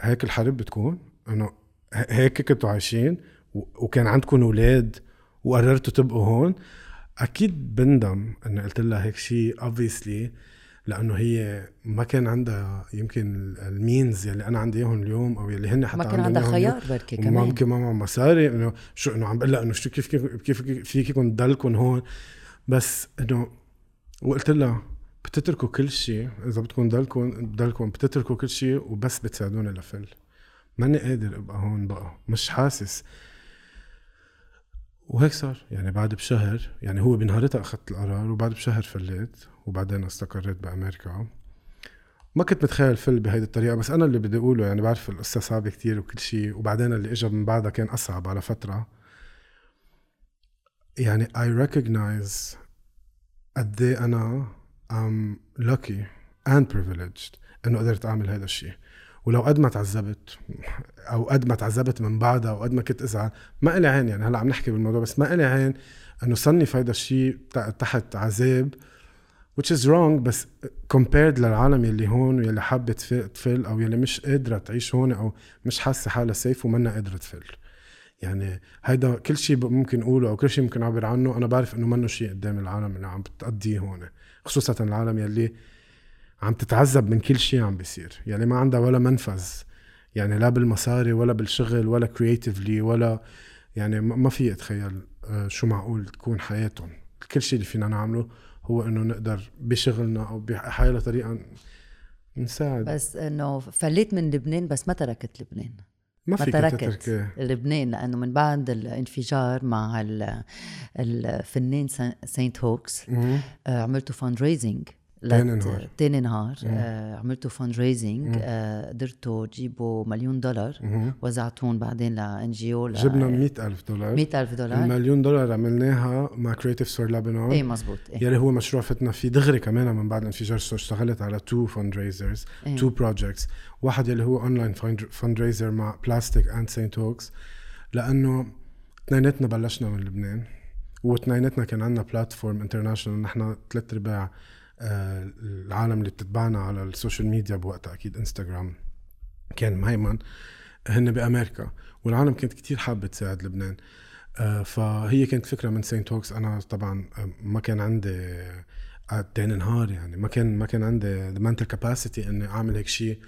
Speaker 1: هيك الحرب بتكون إنه هيك كنتوا عايشين وكان عندكم أولاد وقررتوا تبقوا هون. أكيد بندم إني قلت لها هيك شيء obviously لأنه هي ما كان عندها يمكن المينز يلي أنا عندي إياهم اليوم أو يلي هن حتى
Speaker 3: ما كان عندها. خيار بركي كمان.
Speaker 1: ما معهم مصاري إنه شو إنه عم بقول لها إنه شو كيف كيف كيف فيكم تضلكم هون. بس إنه وقلت لها بتتركوا كل شيء. إذا بدكم تضلكم بضلكم بتتركوا كل شيء وبس بتساعدوني لفل. ماني قادر أبقى هون بقى. مش حاسس. وهيك صار. يعني بعد بشهر يعني هو بنهارتها أخذت القرار وبعد بشهر فليت وبعدين استقريت بأمريكا. ما كنت متخيل فل بهيدي الطريقة بس أنا اللي بدي أقوله يعني بعرف القصة صعبه كتير وكل شيء وبعدين اللي اجى من بعدها كان أصعب على فترة. يعني I recognize قد إيه أنا I'm lucky and privileged إنه قدرت أعمل هذا الشيء ولو قد ما تعذبت أو قد ما تعذبت من بعدها أو قد ما كنت ازعل ما إلي عين يعني هلأ عم نحكي بالموضوع بس ما إلي عين إنه صنف هذا الشيء تحت عذاب which is wrong بس compared للعالم يلي هون ويلي حابة تفل أو يلي مش قادرة تعيش هون أو مش حاسة حالها سيف ومنا قادرة تفل. يعني هيدا كل شيء ممكن أقوله أو كل شيء ممكن أعبر عنه أنا بعرف إنه منه شيء قدام العالم اللي عم بتقضيه هون خصوصا العالم يلي عم تتعذب من كل شيء عم بيصير. يعني ما عندها ولا منفذ. يعني لا بالمصاري ولا بالشغل ولا creatively ولا يعني ما في أتخيل آه، شو معقول تكون حياتهم. كل شيء اللي فينا نعمله هو إنه نقدر بشغلنا أو بحياة طريقة نساعد.
Speaker 3: بس إنه فليت من لبنان بس ما تركت لبنان.
Speaker 1: ما, ما تركت
Speaker 3: لبنان لأنه من بعد الانفجار مع الفنان Saint Hoax آه، عملتوا fundraising
Speaker 1: تاني نهار.
Speaker 3: تاني نهار. آه عملتوا fundraising آه قدرتوا تجيبوا مليون دولار. وزعتون بعدين ل NGO
Speaker 1: جبنا 100000 دولار.
Speaker 3: 100000 دولار.
Speaker 1: المليون دولار عملناها مع Creatives for لبنان
Speaker 3: إيه مزبوط
Speaker 1: إيه؟ يلي هو مشروع فتنا فيه دغري كمان من بعد الانفجار اشتغلت على two fundraisers two projects واحد يلي هو online fundraiser مع بلاستيك and Saint Hoax لأنه اثنيناتنا بلشنا من لبنان واثنيناتنا كان عندنا platform international نحن ثلاث ارباع العالم اللي بتتبعنا على السوشيال ميديا بوقتها أكيد إنستغرام كان مهيمن هن بأمريكا والعالم كانت كتير حابة تساعد لبنان. آه، فهي كانت فكرة من Saint Hoax أنا طبعا آه، ما كان عندي تاني نهار يعني ما كان ما كان عندي ال mental capacity إني أعمل هيك شيء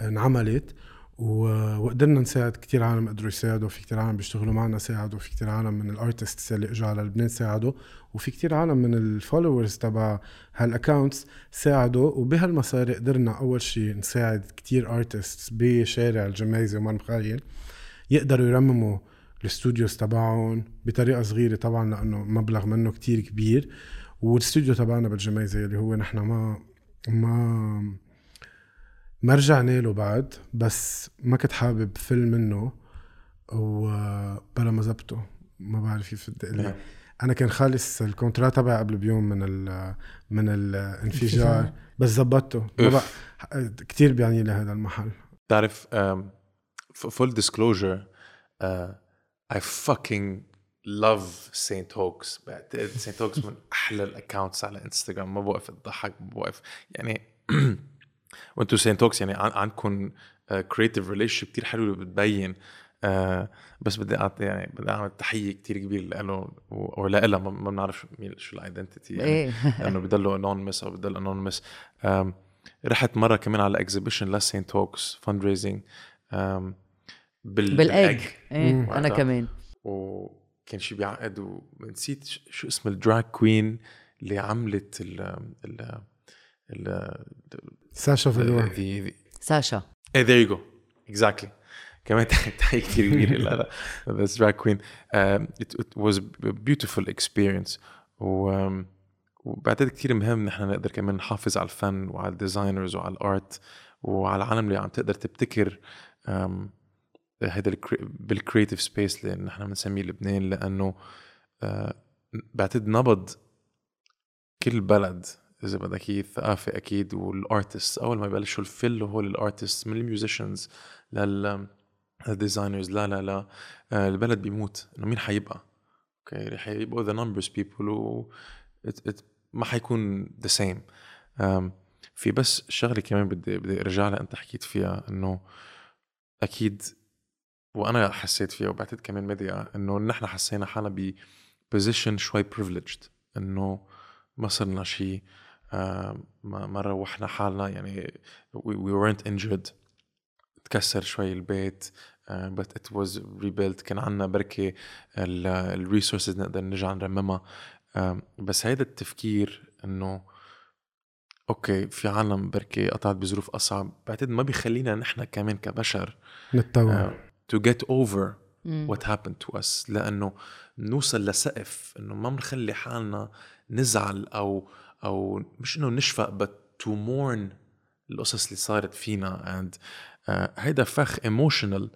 Speaker 1: انعملت. وقدرنا نساعد كتير عالم قدروا يساعدوا في كتير عالم بيشتغلوا معنا ساعدوا في كتير عالم من ال artists اللي إجوا على لبنان ساعدوا وفي كتير عالم من ال followers تبع هال accounts ساعدوا وبهالمصاري قدرنا أول شيء نساعد كتير artists بشارع الجميزة ومار مخايل يقدروا يرمموا ال studios تبعهم بطريقة صغيرة طبعا لأنه مبلغ منه كتير كبير والاستوديو تبعنا بالجميزة اللي هو نحن ما ما ما رجعنا له بعد بس ما كنت حابب فل منه وبلا ما زبطه ما بعرف كيف بدي أقول أنا كان خالص ال contract تبعي قبل بيوم من ال من الانفجار. بس زبطته كثير بيعني لي هذا المحل.
Speaker 4: بتعرف full disclosure I fucking love Saint Hoax بعتقد Saint Hoax من أحلى ال accounts على انستغرام ما بوقف اضحك ما بوقف. يعني *clears throat* وأنتم Saint Hoax يعني عندكم creative relation كثير حلو اللي بتبين آه بس بدي اعطي يعني بدي أعمل تحية كثير كبيره له ولا لها ما بنعرف مين شو ال identity يعني
Speaker 3: إيه. *laughs*
Speaker 4: لأنه بضلوا anonymous أو بضل anonymous رحت مرة كمان على exhibition ل Saint Hoax fundraising
Speaker 3: بالإج. إيه أنا كمان.
Speaker 4: وكان شيء بيعقد ونسيت شو اسم ال drag queen اللي عملت ال ال
Speaker 1: ساشا فلوع
Speaker 3: ساشا.
Speaker 4: إيه there you go exactly كمان *laughs* تحية كثير كبيره لا بس drag queen it was beautiful experience وبعتقد كثير مهم نحن نقدر كمان نحافظ على الفن وعلى ال designers وعلى ال art وعلى العالم اللي عم تقدر تبتكر هذا بال creative space اللي نحن بنسميه لبنان لأنه uh, بعتقد نبض كل بلد اذا بدك هي الثقافه أكيد وال artists أول ما يبلشوا الفل هو ال artists من ال musicians لل ال designers لا لا لا آه، البلد بيموت. إنه مين حيبقى؟ أوكي رح يبقوا the numbers people و ما حيكون the same vibe بس شغلة كمان بدي بدي أرجع لها أنت حكيت فيها إنه أكيد وأنا حسيت فيها وبعتقد كمان ميديا إنه نحن حسينا حالنا بوزيشن شوي privileged إنه ما صرنا شيء ما ما روحنا حالنا يعني we, we weren't injured. تكسر شوي البيت بس it was rebuilt كان عندنا بركي ال resources نقدر نرجع نرممها. بس هيدا التفكير إنه أوكي في عالم بركي قطعت بظروف أصعب. بعتقد ما بيخلينا نحن كمان كبشر
Speaker 1: نتطور.
Speaker 4: to get over what happened to us. لأنه نوصل لسقف إنه ما بنخلي حالنا نزعل أو أو مش إنه نشفق but to mourn القصص اللي صارت فينا. And uh, هيدا فخ emotional.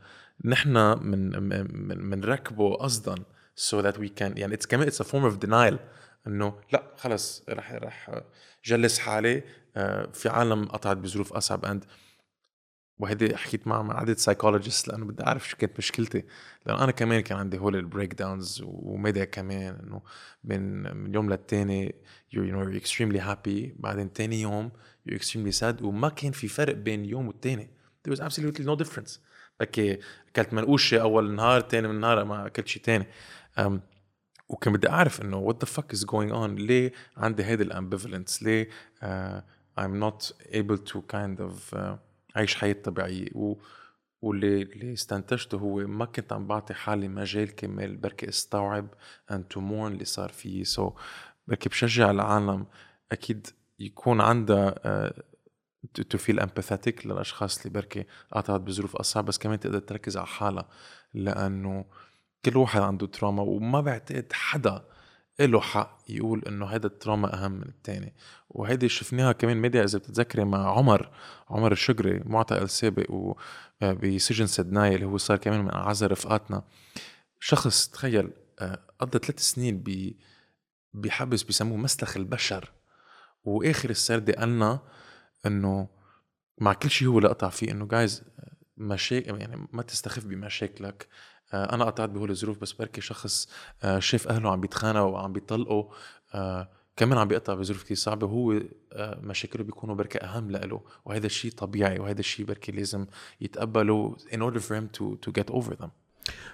Speaker 4: نحن من من منركبه قصدا so that we can يعني it's كمان it's a form of denial. إنه لا خلص رح رح جلس حالي. آه، في عالم قطعت بظروف أصعب. and وهيدي حكيت مع مع عدد psychologist لأنه بدي أعرف شو كانت مشكلتي. لأنه أنا كمان كان عندي هول ال breakdowns وميديا كمان إنه من من يوم للتاني know, you're extremely happy. بعدين تاني يوم you're extremely sad. وما كان في فرق بين يوم والتاني. There was absolutely no difference. بركي أكلت منقوشة أول نهار تاني من نهار ما أكلت شيء تاني. um, وكان بدي أعرف إنه what the fuck is going on ليه عندي هيدي ال ambivalence ليه uh, I'm not able to kind of uh, عيش حياة طبيعية و واللي اللي استنتجته هو ما كنت عم بعطي حالي مجال كامل بركي استوعب and to mourn اللي صار فيي. so so بركي بشجع العالم أكيد يكون عندها to feel empathetic للأشخاص اللي بركي قطعت بظروف أصعب بس كمان تقدر تركز على حالها لأنه كل واحد عنده تراما وما بعتقد حدا له حق يقول إنه هذا التراما أهم من الثاني وهيدي شفناها كمان ميديا إذا بتتذكري مع عمر عمر الشجري معتقل سابق وبسجن سدناي اللي هو صار كمان من أعز رفقاتنا. شخص تخيل آه، قضى ثلاث سنين بحبس بيسموه مسلخ البشر. وآخر السردة قالنا إنه مع كل شيء هو لقطع فيه إنه جايز مشاكل يعني ما تستخف بمشاكلك. آه، أنا قطعت بهول الظروف بس بركي شخص آه، شاف أهله عم بيتخانقوا وعم بيطلقوا آه، كمان عم بيقطع بظروف كثير صعبة. وهو مشاكله بيكونوا بركي أهم له وهذا الشيء طبيعي وهذا الشيء بركي لازم يتقبله in order for him to to get over them.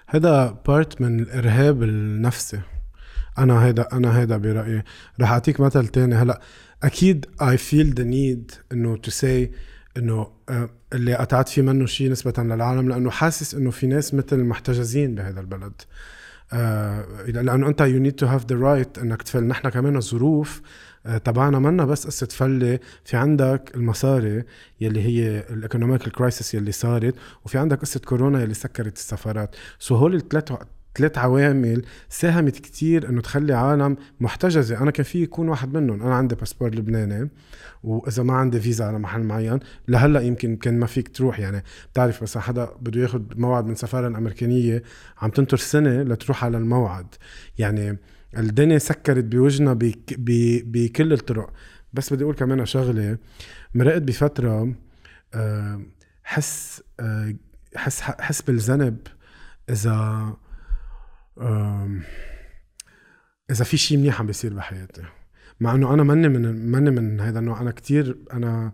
Speaker 1: هذا part من الارهاب النفسي أنا هيدا أنا هيدا برأيي. رح أعطيك مثل تاني. هلأ أكيد I feel the need إنه to say إنه آه، اللي قطعت فيه منه شيء نسبة للعالم لأنه حاسس إنه في ناس مثل محتجزين بهذا البلد. آه لأنه أنت you need to have the right إنك تفل. نحن كمان الظروف آه تبعنا منا بس قصة فلة في عندك المصاري يلي هي ال economic crisis يلي صارت وفي عندك قصة كورونا يلي سكرت السفارات. so هول الثلاث ثلاث عوامل ساهمت كتير إنه تخلي عالم محتجزة. أنا كان في يكون واحد منهم. أنا عندي باسبور لبناني وإذا ما عندي فيزا على محل معين لهلأ يمكن كان ما فيك تروح يعني. بتعرف مثلا حدا بده ياخذ موعد من سفارة الامريكانيه عم تنطر سنة لتروح على الموعد. يعني الدنيا سكرت بوجهنا بكل الطرق. بس بدي أقول كمان شغلة. مرقت بفترة آه، حس آه، حس حس بالذنب إذا إذا في شيء منيح عم بيصير بحياتي. مع إنه أنا ماني من ماني من هذا النوع. أنا كتير أنا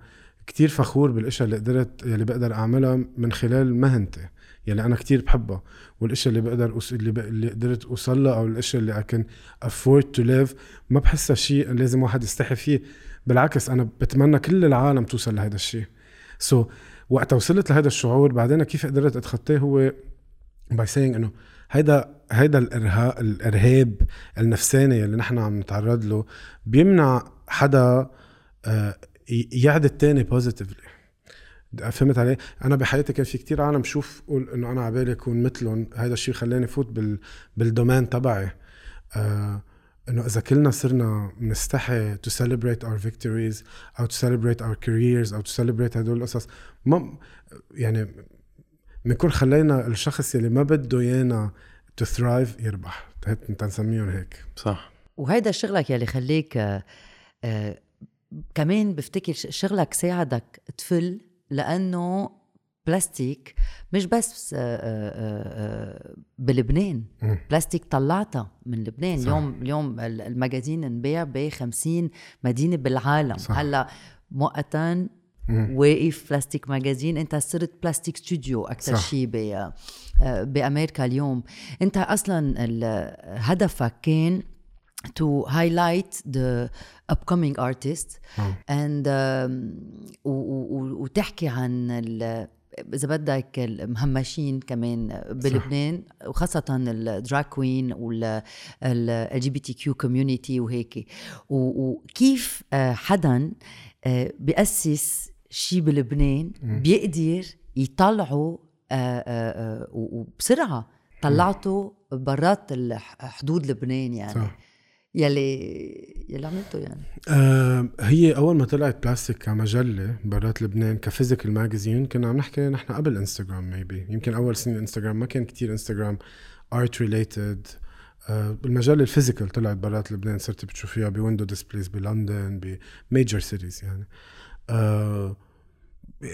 Speaker 1: كتير فخور بالاشياء اللي قدرت يلي بقدر أعملها من خلال مهنتي يلي أنا كتير بحبها. والاشياء اللي بقدر. اللي, ب... اللي قدرت أوصل لها أو الاشياء اللي I can afford to live ما بحسها شيء لازم واحد يستحي فيه. بالعكس أنا بتمنى كل العالم توصل لهذا الشيء so so, وقت وصلت لهذا الشعور بعدين كيف قدرت أتخطاه هو by saying إنه هيدا هيدا الارهاب الإرهاب النفساني اللي نحن عم نتعرض له بيمنع حدا آه، يعدي التاني positively فهمت علي؟ أنا بحياتي كان في كتير عالم شوف قول إنه أنا عبالي أكون مثلهم هذا الشيء خلاني فوت بال بال domain تبعي آه إنه إذا كلنا صرنا بنستحي to celebrate our victories أو to celebrate our careers أو to celebrate هدول القصص ما يعني بنكون خلينا الشخص اللي ما بده ايانا to thrive يربح انت نسميهم هيك
Speaker 4: صح
Speaker 3: وهيدا شغلك يلي خليك آه آه كمان بفتكر شغلك ساعدك تفل لأنه Plastik مش بس آه, آه، بلبنان م. Plastik طلعتها من لبنان صح. اليوم اليوم ال magazine انباع ب 50 مدينه بالعالم صح. هلا مؤقتا واقف Plastik magazine. أنت صرت Plastik studio أكثر شيء بأمريكا اليوم. أنت أصلا هدفك كان to highlight the upcoming artists and um, وتحكي عن إذا بدك المهمشين كمان بلبنان وخاصة ال drag queen وال LGBTQ community وهيك. وكيف آه، حدا آه، بيأسس شيء بلبنان بيقدر يطلعوا آه، آه، آه، وبسرعة. طلعته برات حدود لبنان يعني.
Speaker 1: صح.
Speaker 3: يلي يلي عملته يعني.
Speaker 1: آه هي أول ما طلعت Plastik كمجلة برات لبنان ك physical magazine كنا عم نحكي نحن قبل انستغرام maybe يمكن أول سنين انستغرام ما كان كتير انستغرام art related المجلة ال physical طلعت برات لبنان صرت بتشوفيها ب window displays بلندن ب major cities يعني. آه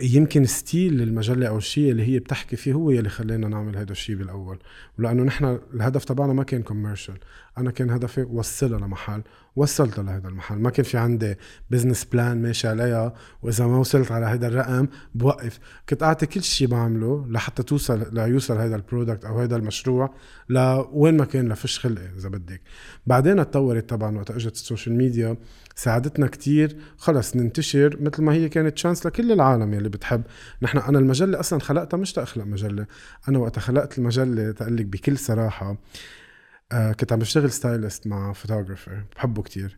Speaker 1: يمكن still المجله أو الشيء اللي هي بتحكي فيه هو يلي خلينا نعمل هذا الشيء بالأول. ولأنه نحن الهدف تبعنا ما كان commercial أنا كان هدفي وصلها لمحل وصلتها لهذا المحل. ما كان في عندي business plan ماشي عليها وإذا ما وصلت على هذا الرقم بوقف. كنت أعطي كل شيء بعمله لحتى توصل ليوصل هذا ال product أو هذا المشروع لوين ما كان لفش خلقي إذا بدك. بعدين تطورت طبعا وقت إجت ال social media ساعدتنا كتير. خلص ننتشر مثل ما هي كانت chance لكل العالم يلي بتحب. نحن أنا المجلة أصلا خلقتها مش تاخلق مجلة. أنا وقت خلقت المجلة تقول لك بكل صراحة. كنت عم بشتغل stylist مع photographer بحبه كتير.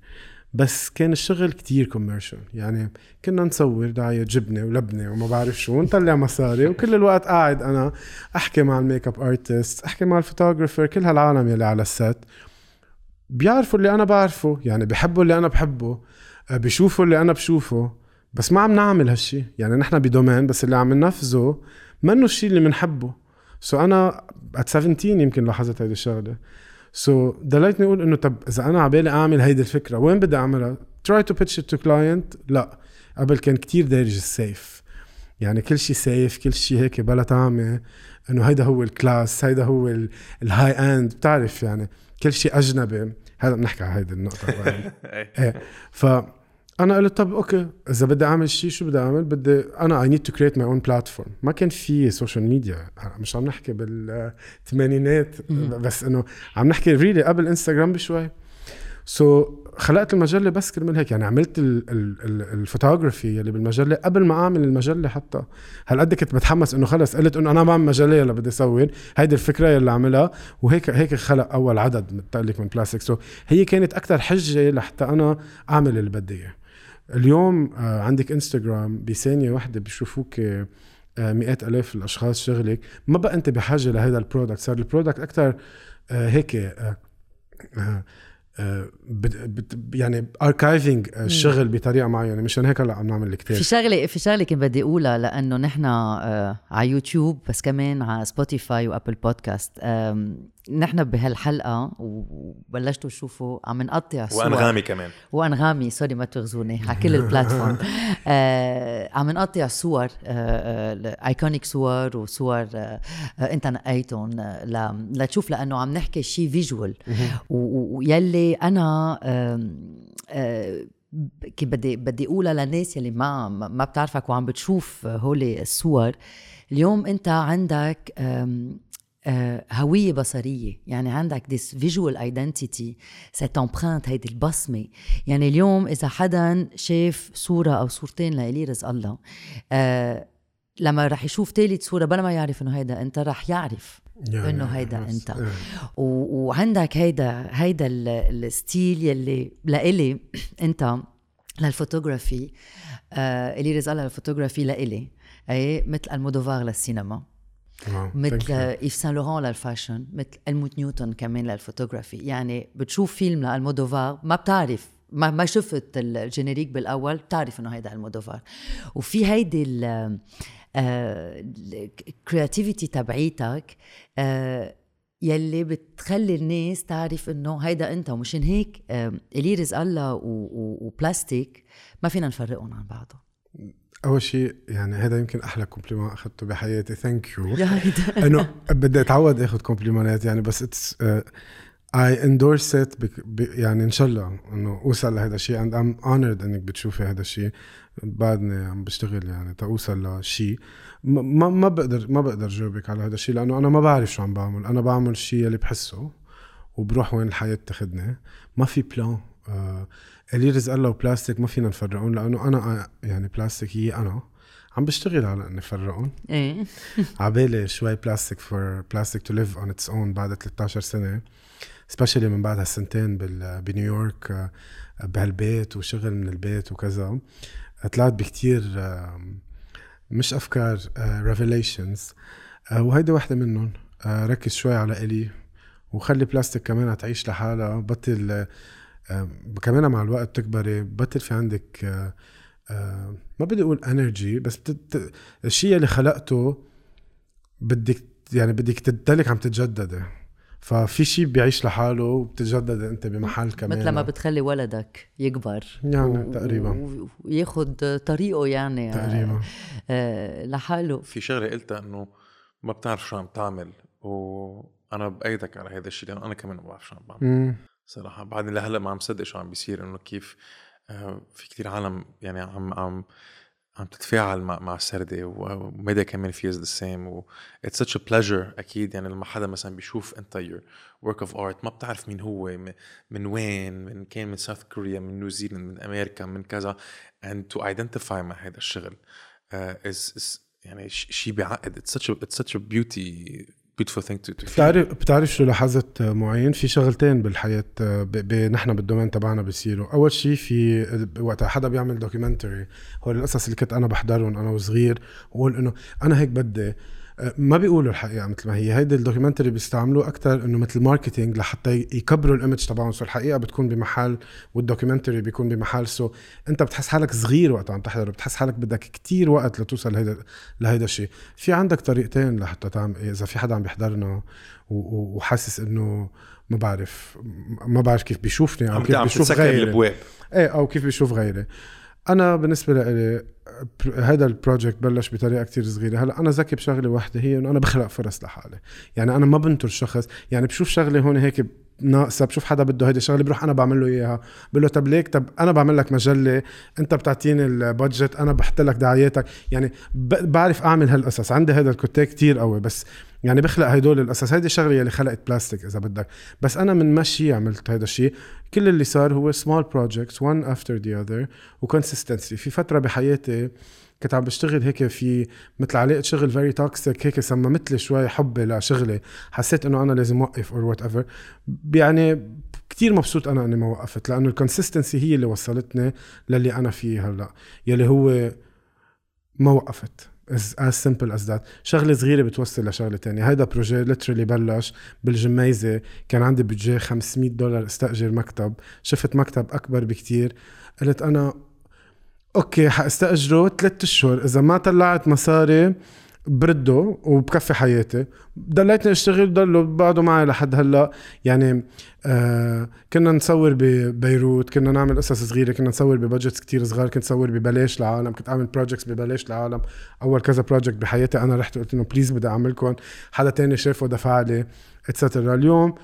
Speaker 1: بس كان الشغل كتير commercial يعني كنا نصور دعاية جبنة ولبنة وما بعرف شو ونطلع مصاري وكل الوقت قاعد أنا أحكي مع ال makeup artist أحكي مع ال photographer كل هالعالم يلي على ال set بيعرفوا اللي أنا بعرفه يعني بحبوا اللي أنا بحبه آه، بيشوفوا اللي أنا بشوفه. بس ما عم نعمل هالشي. يعني نحن ب domain بس اللي عم ننفذه منه الشيء اللي بنحبه so أنا at 17 يمكن لاحظت هيدي الشغلة. so ضليتني أقول إنه طب إذا أنا عبالي أعمل هيدي الفكرة وين بدي أعملها؟ To pitch it to client لا. قبل كان كتير دارج ال safe. يعني كل شيء safe كل شيء هيك بلا طعمة. إنه هيدا هو ال class هيدا هو ال high end بتعرف يعني كل شيء أجنبي. هذا بنحكي على هيدي النقطة. *laughs* بعدين. إيه. ف أنا قلت طب okay. إذا بدي أعمل شيء شو بدي أعمل؟ بدي أنا I need to create my own platform ما كان في social media مش عم نحكي بالثمانينات بس إنه عم نحكي really قبل انستغرام بشوي. so, خلقت المجلة بس كرمال هيك. يعني عملت ال- ال- ال- الفوتوغرافي اللي بالمجلة قبل ما أعمل المجلة حتى. هالقد كنت بتحمس إنه خلص قلت إنه أنا بعمل مجلة يلا بدي اصور هيدي الفكرة يلي عملها. وهيك هيك خلق أول عدد متقلك من Plastik so, هي كانت أكثر حجة لحتى أنا أعمل اللي بدي إياه. اليوم آه، عندك انستغرام بثانية واحدة بيشوفوك آه، مئات آلاف الأشخاص شغلك. ما بقى أنت بحاجة لهذا ال product صار ال product أكثر هيك آه، آه، آه، يعني archiving الشغل بطريقة معينة. مشان هيك هلا عم نعمل
Speaker 3: في
Speaker 1: الكتاب
Speaker 3: شغلة في شغلة كنت بدي أقولها لأنه نحن آه على يوتيوب بس كمان على سبوتيفاي وأبل بودكاست نحن بهالحلقة وبلشتوا تشوفوا عم نقطع صور.
Speaker 4: وأنغامي كمان.
Speaker 3: وأنغامي sorry ما تواخذوني على كل ال platform. *laughs* آه عم نقطع صور iconic صور وصور آه آه انت نقيتهم آه، ل- لتشوف لأنه عم نحكي شيء visual ويلي أنا آه كي بدي بدي أقولها للناس يلي ما ما بتعرفك وعم بتشوف هولي الصور اليوم إنت عندك آه، هوية بصرية يعني عندك this visual identity cette empreinte هيدي البصمة يعني اليوم إذا حدا شاف صورة أو صورتين لإلي رزق الله آه لما رح يشوف تالت صورة بلا ما يعرف إنه هيدا أنت رح يعرف
Speaker 1: يعني
Speaker 3: إنه هيدا.
Speaker 1: إيه.
Speaker 3: و- وعندك هيدا هيدا ال- ال style يلي لإلي *clears throat* أنت للفوتوغرافي آه إلي رزق الله للفوتوغرافي لإلي اي مثل ألمودوفار للسينما مثل. ايف سان لوران لل fashion مثل هلموت نيوتن كمان للفوتوغرافي يعني بتشوف فيلم لألمودوفار ما بتعرف ما ما شفت ال générique بالأول بتعرف إنه هيدا ألمودوفار. وفي هيدي ال creativity تبعيتك آه، يلي بتخلي الناس تعرف إنه هيدا أنت. ومشان هيك آه، الي رزق الله و Plastik ما فينا نفرقهم عن بعضهم
Speaker 1: أول شيء يعني هذا يمكن أحلى compliment أخذته بحياتي.
Speaker 3: thank you
Speaker 1: إنه بدي أتعود آخذ compliment ات يعني بس it's I endorse it يعني إن شاء الله إنه أوصل لهذا الشيء and I'm honored إنك بتشوفي هذا الشيء. بعدني عم بشتغل يعني توصل لشيء. ما ما بقدر ما بقدر جاوبك على هذا الشيء لأنه أنا ما بعرف شو عم بعمل. أنا بعمل الشيء اللي بحسه وبروح وين الحياة تاخذني ما في بلا إيلي رزق الله وبلاستيك ما فينا نفرقهم لأنه أنا يعني بلاستيك هي أنا عم بشتغل على إني افرقهم
Speaker 3: إيه. *laughs*
Speaker 1: عبالي شوي بلاستيك for Plastik to live on its own بعد 13 سنة specially من بعد هالسنتين بنيويورك بهالبيت وشغل من البيت وكذا. طلعت بكتير مش أفكار revelations وهيدي واحدة منهم. ركز شوي على إلي وخلي بلاستيك كمان تعيش لحالها بطل كمان مع الوقت بتكبري بطل في عندك آه، ما بدي أقول انرجي بس الشيء اللي خلقته بدك يعني بدك تضلك عم تتجددي ففي شيء بيعيش لحاله وبتتجدد أنت بمحل كمان
Speaker 3: مثل ما بتخلي ولدك يكبر.
Speaker 1: يعني و... تقريبا.
Speaker 3: وياخذ طريقه يعني
Speaker 1: تقريبا.
Speaker 3: آه لحاله.
Speaker 4: في شغلة قلتها إنه ما بتعرف شو عم تعمل وأنا بأيدك على هذا الشيء لأنه أنا كمان ما بعرف شو عم بعمل. صراحة. بعدني لهلا ما عم صدق شو عم بيصير إنه كيف آه في كتير عالم يعني عم عم عم تتفاعل مع مع سردي وميديا كمان feels the same و it's such a pleasure أكيد. يعني لما حدا مثلا بيشوف أنت your work of art ما بتعرف مين هو من وين من كان من South Korea من نيوزيلند من أمريكا من كذا. And to identify مع هذا الشغل uh, is, is يعني شيء بيعقد اتس it's such a beauty beautiful thing to, to
Speaker 1: بتعرف بتعرف شو لاحظت معين؟ في شغلتين بالحياة نحن بال domain تبعنا بيصيروا. أول شيء في وقت حدا بيعمل documentary هو القصص اللي كنت أنا بحضرهم أنا وصغير وأقول إنه أنا هيك بدي ما بيقولوا الحقيقة مثل ما هي. هيدي ال documentary بيستعملوه أكثر إنه مثل marketing لحتى يكبروا ال image تبعهم. so الحقيقة بتكون بمحل وال documentary بيكون بمحل. so أنت بتحس حالك صغير وقت عم تحضر بتحس حالك بدك كتير وقت لتوصل لهيدا لهيدا الشيء. في عندك طريقتين لحتى تعمل إذا في حدا عم بيحضرنا وحاسس إنه ما بعرف ما بعرف كيف بيشوفني
Speaker 4: أو كيف بيشوف غيري.
Speaker 1: إيه أو كيف بيشوف غيري. أنا بالنسبة لي هذا ال project بلش بطريقة كتير صغيرة. هلا أنا ذكي بشغلة واحدة هي إنه أنا بخلق فرص لحالي. يعني أنا ما بنطر شخص يعني بشوف شغلة هون هيك ناقصة بشوف حدا بده هيدي الشغله بروح أنا بعمل له إياها. بقول له طب ليك طب أنا بعمل لك مجلة أنت بتعطيني ال budget أنا بحط لك دعاياتك. يعني بعرف أعمل هالقصص. عندي هذا ال côté كتير قوي بس يعني بخلق هدول القصص هيدي الشغله اللي خلقت بلاستيك إذا بدك. بس أنا من مشي عملت هذا الشيء كل اللي صار هو small projects one after the other و consistency في فترة بحياتي كنت عم بشتغل هيك في مثل علاقه شغل very toxic هيك سممت لي شوي حبي لشغلي. حسيت إنه أنا لازم أوقف or whatever يعني كثير مبسوط أنا إني ما وقفت لأنه ال consistency هي اللي وصلتني للي أنا فيه هلأ يلي هو ما وقفت. As simple as that. شغلة صغيرة بتوصل لشغلة تانية. هيدا projet literally بلش بالجميزة. كان عندي بجيبي 500 دولار استأجر مكتب. شفت مكتب أكبر بكتير. قلت أنا okay حأستأجره ثلاث أشهر. إذا ما طلعت مصاري برده وبكفي حياتي. ضليتني أشتغل ضلوا بعدوا معي لحد هلأ. يعني آه كنا نصور ببيروت كنا نعمل قصص صغيرة كنا نصور ب budgets كتير صغار كنت صور ببلاش لعالم كنت أعمل projects ببلاش لعالم. أول كذا project بحياتي أنا رحت قلت إنه please بدي اعملكم حدا تاني شافه دفع لي etcetera اليوم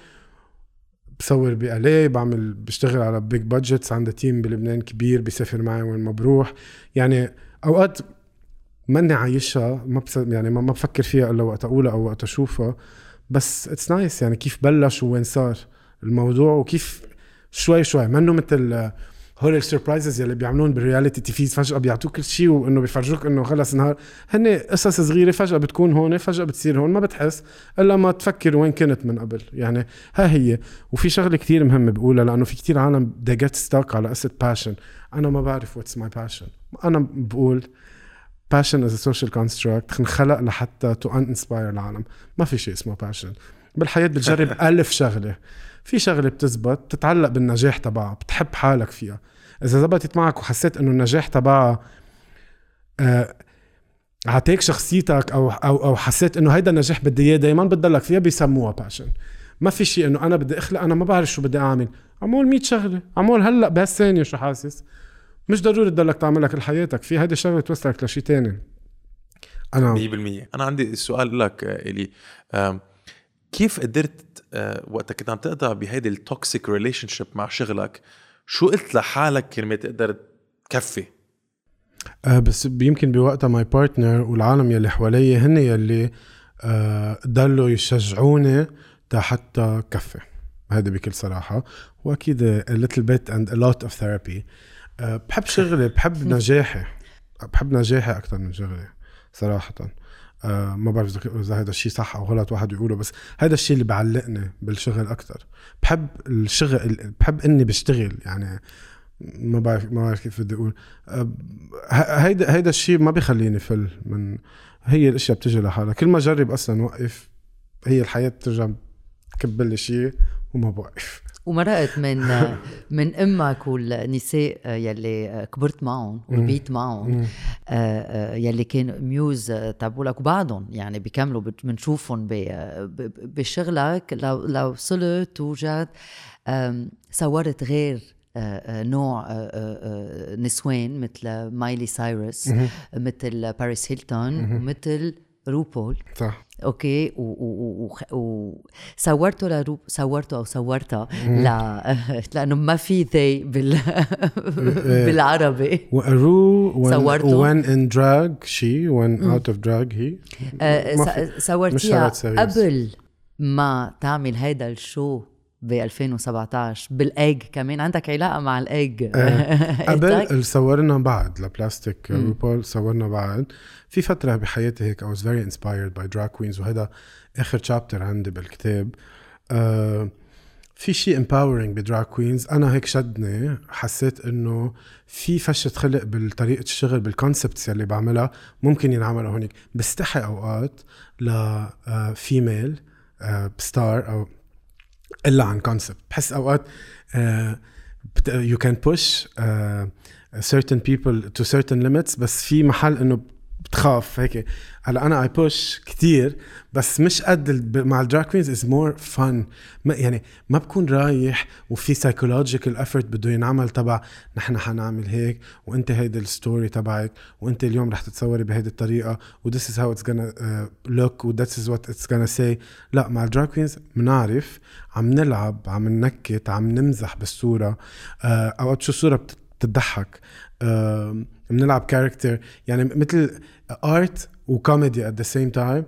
Speaker 1: بصور ب L.A. بعمل بشتغل على big budgets عندي team بلبنان كبير بيسافر معي وين ما بروح. يعني أوقات ماني عايشها ما بس يعني ما بفكر فيها إلا وقت أقولها أو وقت أشوفها. بس it's nice يعني كيف بلش وين صار الموضوع وكيف شوي شوي منه مثل هول ال surprises يلي بيعملون بال reality TVs فجأة بيعطوك كل شيء وإنه بيفرجوك إنه خلص نهار هن قصص صغيرة فجأة بتكون هون فجأة بتصير هون ما بتحس إلا ما تفكر وين كنت من قبل. يعني ها هي. وفي شغلة كثير مهمة بقولها لأنه في كثير عالم they get stuck على قصة passion أنا ما بعرف what's my passion أنا بقول is a social construct. انخلق لحتى to uninspire العالم. ما في شيء اسمه passion. بالحياة بتجرب *laughs* ألف شغلة. في شغلة بتزبط بتتعلق بالنجاح تبعها بتحب حالك فيها. إذا زبطت معك وحسيت إنه النجاح تبعها آه عطيك شخصيتك أو أو أو حسيت إنه هيدا النجاح بدي إياه دايما بتضلك فيها بيسموها passion ما في شيء إنه أنا بدي أخلق أنا ما بعرف شو بدي أعمل. عمول 100 شغلة. عمول هلأ بهالثانية شو حاسس؟ مش ضروري تضلك تعملها كل حياتك في هيدي الشغلة توصلك لشيء تاني.
Speaker 4: أنا 100% أنا عندي سؤال لك إلي. كيف قدرت آه، وقتها كنت عم تقطع بهيدي ال toxic relationship مع شغلك شو قلت لحالك كرمال تقدر تكفي؟
Speaker 1: أه بس يمكن بوقتها my partner والعالم يلي حوالي هن يلي أه ضلوا يشجعوني حتى كفي. هذا بكل صراحة. وأكيد a little bit and a lot of therapy. بحب شغلي بحب *laughs* نجاحي بحب نجاحي أكثر من شغلي صراحة. آه ما بعرف إذا هذا الشيء صح أو غلط واحد يقوله بس هذا الشيء اللي بعلقني بالشغل أكثر بحب الشغل بحب إني بشتغل يعني ما بعرف ما بعرف كيف بدي أقول. آه هيدا هيدا الشيء ما بيخليني فل من هي الأشياء بتجي لحالها. كل ما أجرب أصلا وقف هي الحياة بترجع تكب لي شيء وما بوقف
Speaker 3: ومرقت من *laughs* من أمك والنساء يلي كبرت معهم وربيت معهم آه، يلي كان ميوز تبعولك وبعدهم يعني بيكملوا بنشوفهم بشغلك. لو لو وصلت توجد صورت غير آه، آه، نوع نسوان مثل مايلي سايرس مثل باريس هيلتون ومثل روبول.
Speaker 1: صح.
Speaker 3: okay وصورته لروب صورته أو صورتها لا لأنه ما في they بال. بالعربي
Speaker 1: ورو صورته in drag she when out of drag he.
Speaker 3: آه، صورتيها قبل ما تعمل هيدا ال show ب 2017 بالإيج كمان. عندك علاقة مع الإيج؟ *laughs*
Speaker 1: قبل صورنا بعد لبلاستيك روبول صورنا بعد. في فترة بحياتي هيك I was very inspired by drag queens وهذا آخر chapter عندي بالكتاب. آه في شيء empowering ب drag queens أنا هيك شدني حسيت إنه في فشة خلق بالطريقة الشغل بال concepts اللي بعملها ممكن ينعملوا هونيك. بستحي أوقات ل female star أو إلا عن concept بحس أوقات you can push certain people to certain limits بس في محل إنه بتخاف هيك. هلا أنا I push كثير بس مش قد مع ال drag queens it's more fun يعني ما بكون رايح وفي psychological effort بده ينعمل تبع نحن حنعمل هيك وانت هيدي ال story تبعك وانت اليوم رح تتصوري بهيدي الطريقة و this is how it's gonna look و this is what it's gonna say لا مع ال drag queens بنعرف عم نلعب عم ننكت عم نمزح بالصورة uh, اوقات شو صورة بتضحك. بنلعب character يعني مثل art و comedy at the same time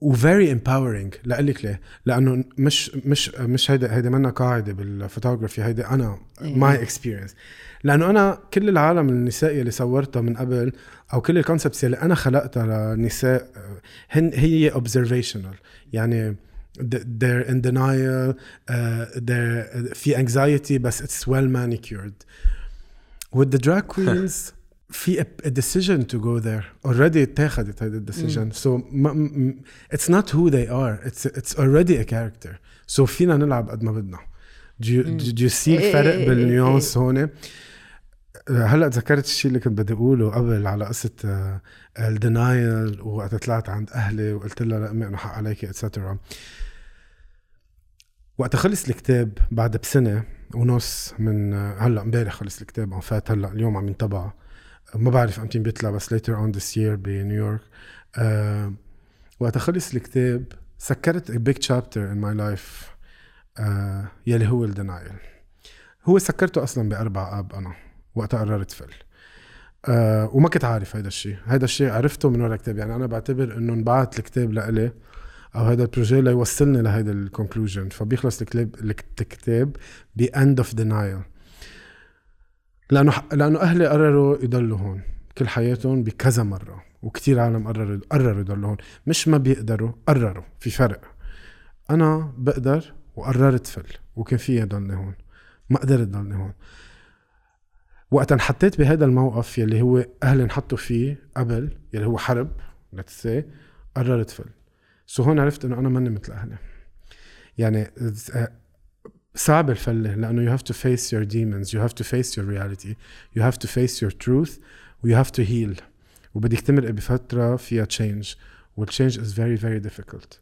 Speaker 1: و very empowering لك ليه؟ لأنه مش مش مش هيدا هيدا منا قاعدة بالفوتوغرافي هيدا أنا my experience لأنه أنا كل العالم النسائيه اللي صورتها من قبل أو كل ال concepts اللي أنا خلقتها للنساء هن هي observational يعني they're in denial uh, they're في anxiety بس it's well manicured with the drag queens في a, decision to go there already اتخذت هذه الديسيجن so it's not who they are it's it's already a character so فينا نلعب قد ما بدنا do you, do you see الفرق بالنيونس هون هلا تذكرت الشيء اللي كنت بدي أقوله قبل على قصة الدينايل وقت طلعت عند أهلي وقلت لها لا امي إنه حق عليك اتسترا وقت خلص الكتاب بعد بسنة ونص من هلا امبارح خلص الكتاب عم فات هلا اليوم عم ينطبع. ما بعرف إمتى بيطلع بس later on this year بنيويورك وقت خلص الكتاب سكرت a big chapter in my life أه يلي هو ال denial هو سكرته أصلا بأربع آب أنا. وقت قررت فل أه وما كنت عارف هيدا الشيء هيدا الشيء عرفته من ورا الكتاب. يعني أنا بعتبر إنه انبعت الكتاب لإلي أو هذا ال projet ليوصلني لهيدا ال conclusion فبيخلص الكتاب الكتاب ب end of denial لأنه لأنه أهلي قرروا يضلوا هون. كل حياتهم بكذا مرة. وكثير عالم قرروا قرروا يضلوا هون. مش ما بيقدروا قرروا. في فرق. أنا بقدر وقررت فل وكان فيي ضلني هون. ما قدرت ضلني هون. وقت انحطيت بهذا الموقف يلي هو أهلي انحطوا فيه قبل يلي هو حرب let's say قررت فل so هون عرفت إنه أنا ماني مثل أهلي. يعني صعب الفلة لأنه you have to face your demons you have to face your reality you have to face your truth و you have to heal. وبدك تمرق بفتره فيها change وال change is very very difficult.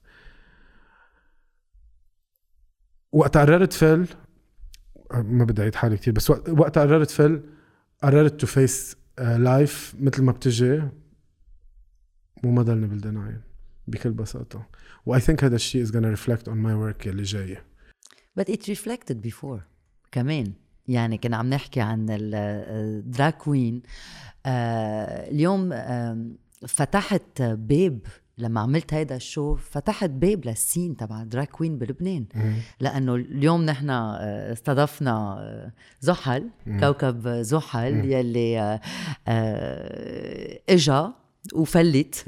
Speaker 1: وقت قررت فل ما بدي أعيد حالي كثير بس وقت قررت فل قررت to face life مثل ما بتجي وما ضلني بال denial بكل بساطة. و I think هذا الشيء is gonna reflect on my work اللي جاية
Speaker 3: But it reflected before كمان. يعني كنا عم نحكي عن ال drag queen آه اليوم آه فتحت باب لما عملت هيدا ال show فتحت باب لل scene تبع drag queen بلبنان. لأنه اليوم نحن آه، استضفنا آه، زحل كوكب زحل يلي آه، إجا وفلت.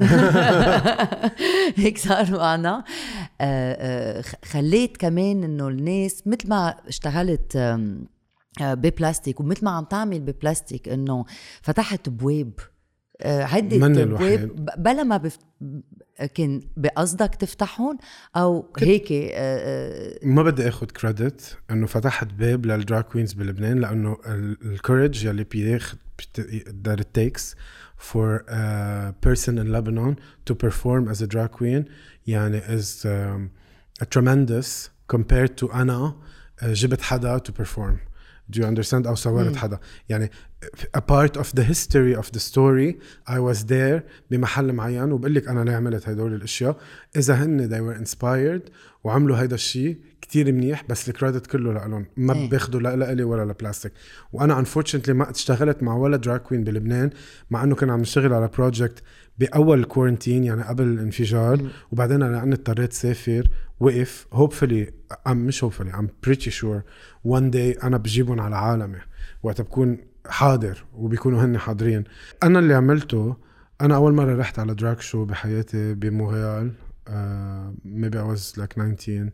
Speaker 3: *laughs* هيك صار معنا. خليت كمان إنه الناس مثل ما اشتغلت ببلاستيك ومثل ما عم تعمل ببلاستيك إنه فتحت بواب عدة
Speaker 1: من
Speaker 3: أبواب
Speaker 1: الوحيد.
Speaker 3: ب- بلا ما بف... كان بقصدك تفتحهم أو هيك آه، آه،
Speaker 1: ما بدي آخذ credit إنه فتحت باب لل drag queens بلبنان لأنه ال courage يلي بياخذ that it takes for a person in Lebanon to perform as a drag queen يعني is um, tremendous compared to أنا جبت حدا to perform Do you understand أو صورت حدا؟ يعني a part of the history of the story I was there بمحل معين وبقول لك أنا ليه عملت هدول الأشياء. إذا هن they were inspired وعملوا هيدا الشيء كتير منيح بس ال credit كله لهم ما
Speaker 3: إيه.
Speaker 1: بياخدوا لا لإلي ولا لبلاستيك. وأنا unfortunately ما اشتغلت مع ولا drag queen بلبنان مع إنه كنا عم نشتغل على project بأول ال quarantine يعني قبل الانفجار وبعدين أنا لأني اضطريت سافر وقف. Hopefully I'm مش hopefully I'm pretty sure one day أنا بجيبهم على عالمي. وقت بكون حاضر وبيكونوا هن حاضرين. أنا اللي عملته أنا أول مرة رحت على drag show بحياتي بمونريال maybe I was like 19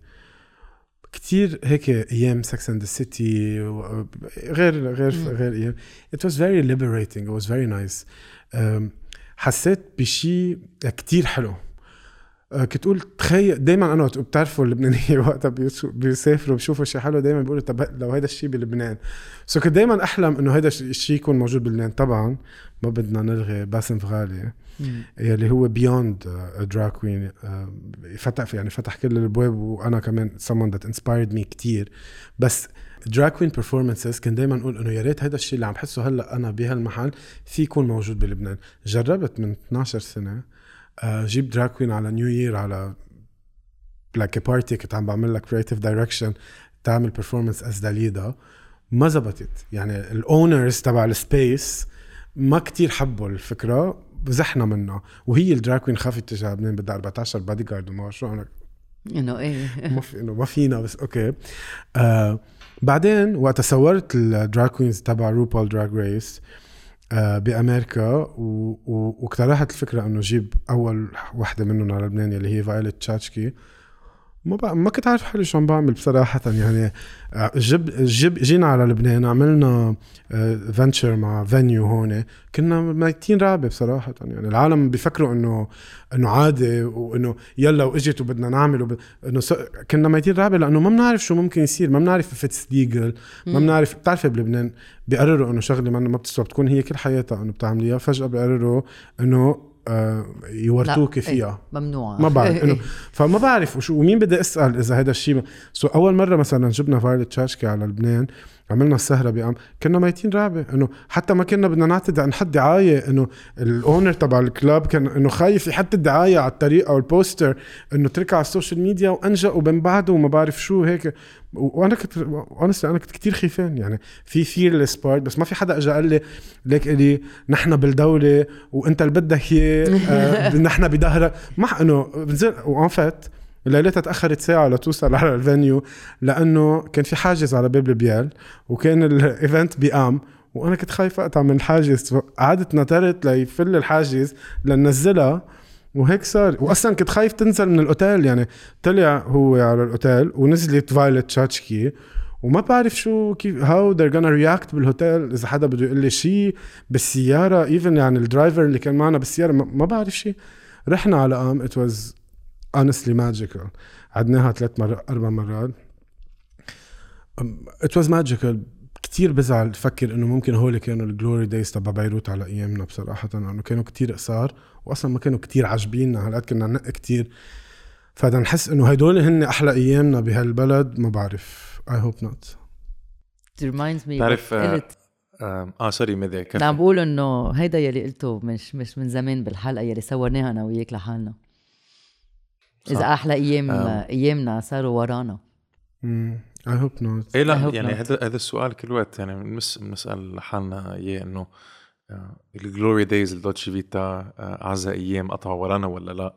Speaker 1: كتير هيك أيام Sex and the City غير غير غير أيام. Very liberating it was very nice. um, حسيت بشيء كتير حلو. آه، كنت أقول تخيل دائما أنا بتعرفوا اللبنانية *laughs* وقتها بيسافروا بيشوفوا شيء حلو دائما بيقولوا طب لو هيدا الشيء بلبنان. so كنت دائما أحلم إنه هيدا الشيء يكون موجود بلبنان. طبعا ما بدنا نلغي باسم فغالي يلي هو beyond drag queen فتح يعني فتح كل الأبواب وأنا كمان someone that inspired me كتير. بس drag queen performances كان دائما أقول إنه يا ريت هذا الشيء اللي عم بحسه هلأ أنا بهالمحل في يكون موجود بلبنان. جربت من 12 سنة آه، جيب drag queen على New Year على like party كنت عم بعمل لك creative direction تعمل performance as داليدا ما زبطت. يعني ال owners تبع ال space ما كتير حبوا الفكرة زحنا منها وهي ال drag queen خافت تجي على لبنان بدها 14 بادي جارد وما شو. أنا
Speaker 3: إنه إيه.
Speaker 1: ما في إنه ما فينا بس okay. آه بعدين وقت صورت ال drag queens تبع RuPaul's Drag Race آه بأمريكا واقترحت الفكرة إنه جيب أول وحدة منهم على لبنان اللي هي Violet Chachki. ما بقى ما كنت عارف حالي شو عم بعمل بصراحة يعني آه، جب جب جينا على لبنان عملنا venture مع venue هون. كنا ميتين رعبة بصراحة يعني العالم بيفكروا إنه إنه عادي وإنه يلا وإجت وبدنا نعمل وب... إنه س... كنا ميتين رعبة لأنه ما بنعرف شو ممكن يصير ما بنعرف if it's legal ما بنعرف بتعرفي بلبنان بيقرروا إنه شغلة ما ما بتسوى بتكون هي كل حياتها إنه بتعمليها. فجأة بيقرروا إنه آه يورطوكي
Speaker 3: لا،
Speaker 1: فيها.
Speaker 3: إيه، ممنوع.
Speaker 1: ما بعرف *laughs* إنه فما بعرف وشو ومين بدي أسأل إذا هذا الشيء so أول مرة مثلا جبنا Violet Chachki على لبنان. عملنا السهرة بقام كنا ميتين رعبه إنه حتى ما كنا بدنا نعطي عن جد دعاية. إنه ال owner تبع ال club كان إنه خايف يحط الدعاية على الطريق أو ال poster. إنه تركها على ال social media وانجا ومن بعده وما بعرف شو هيك. وأنا كنت honestly أنا كنت كتير خيفان يعني في fearless part بس ما في حدا اجى قال لي ليك إلي نحن بالدولة وإنت اللي بدك إياه. آه، *laughs* نحن بظهرك ما إنه بنزل وإن فات ليلتها تاخرت ساعة لتوصل على ال venue لأنه كان في حاجز على باب البيال وكان ال event بقام وأنا كنت خايف أقطع من الحاجز قعدت نطرت ليفل الحاجز لننزلها وهيك صار. واصلا كنت خايف تنزل من الأوتيل يعني طلع هو على الأوتيل ونزلت Violet Chachki وما بعرف شو كيف how they're gonna react بالهوتيل إذا حدا بده يقول لي شيء بالسيارة even يعني ال driver اللي كان معنا بالسيارة ما بعرف شيء رحنا على قام it was honestly magical. عدناها ثلاث مرات أربع مرات. it was magical. كتير بزعل بفكر إنه ممكن هول كانوا ال glory days تبع بيروت على أيامنا بصراحة. لأنه كانوا كتير قصار واصلا ما كانوا كتير عاجبيننا. هالقد كنا ننق كتير. فبدنا نحس إنه هدول هن أحلى أيامنا بهالبلد. ما بعرف. I hope not.
Speaker 3: Reminds me
Speaker 4: بتعرف، آه، آه sorry مدي كيف
Speaker 3: عم بقول إنه هيدا يلي قلته مش مش من زمان بالحلقة يلي صورناها أنا وياك لحالنا.
Speaker 4: صح.
Speaker 3: اذا أحلى أيام
Speaker 4: آم.
Speaker 3: أيامنا صاروا ورانا
Speaker 1: I hope not
Speaker 4: إيه
Speaker 3: I
Speaker 4: لا يعني. هذا هذا السؤال كل وقت يعني بنسال حالنا إياه إنه ال glory days ال dolce vita آه، اعز أيام قطعوا ورانا ولا لا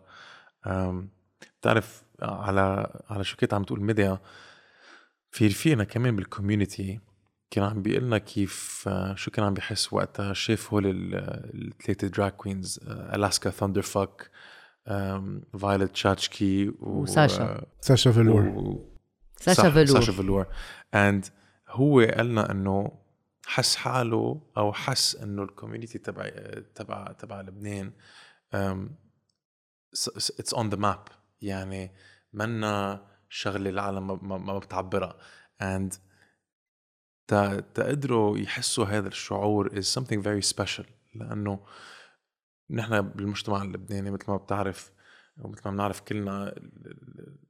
Speaker 4: بتعرف على على شو كنت عم تقول مدي في رفيقنا كمان بال community كان عم بيقول لنا كيف آه، شو كان عم بيحس وقتها شاف هول الثلاثه drag queens Alaska Thunderfuck Violet Chachki و
Speaker 3: Sasha.
Speaker 1: Sasha. Velour
Speaker 4: و...
Speaker 3: Sasha
Speaker 4: صح،
Speaker 3: Velour
Speaker 4: Sasha Velour and هو قال لنا إنه حس حاله أو حس إنه ال community تبع تبع تبع لبنان it's on the map يعني منا شغلة العالم ما, ما, ما بتعبرها. And تقدروا يحسوا هذا الشعور is something very special. لأنه نحن بالمجتمع اللبناني مثل ما بتعرف ومثل ما بنعرف كلنا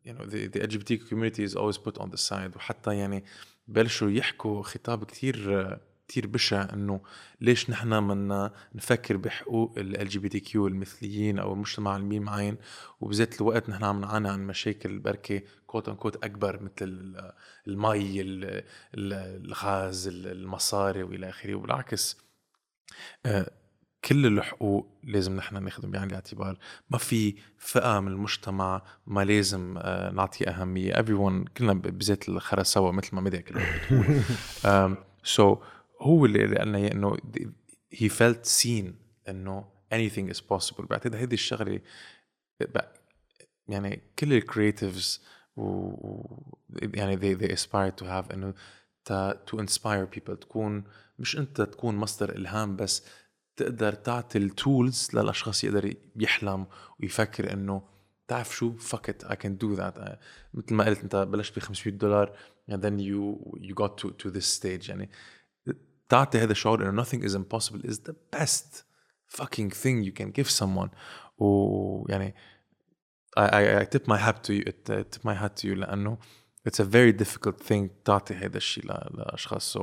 Speaker 4: know the, the LGBT community is always put on the side. وحتى يعني بلشوا يحكوا خطاب كتير كتير بشع إنه ليش نحن بدنا نفكر بحقوق ال جي بي تي كيو المثليين أو المجتمع المين معين وبذات الوقت نحن عم نعاني عن مشاكل بركي quote unquote أكبر مثل المي الغاز المصاري وإلى آخره. وبالعكس آه، كل الحقوق لازم نحن ناخذهم بعين الاعتبار. ما في فئة من المجتمع ما لازم آه، نعطي أهمية. Everyone كلنا بذات الخرا سوا مثل ما كلها بتقول. *laughs* so هو اللي قال لنا إنه he felt seen إنه anything is possible. بعتقد هيدي الشغلة يعني كل ال creatives و يعني they, they aspire to have إنه to inspire people. تكون مش أنت تكون مصدر إلهام بس تقدر تعطي التولز للاشخاص يقدر يحلم ويفكر انه تعرف شو it I can do that مثل ما قلت انت بلشت ب 500 دولار and then you you got to to this stage يعني تعطي هذا الشعور انه nothing is impossible is the best fucking thing you can give someone ويعني I, I, I tip my hat to you tip my hat to you لأنه it's a very difficult thing تعطي هذا الشيء لاشخاص so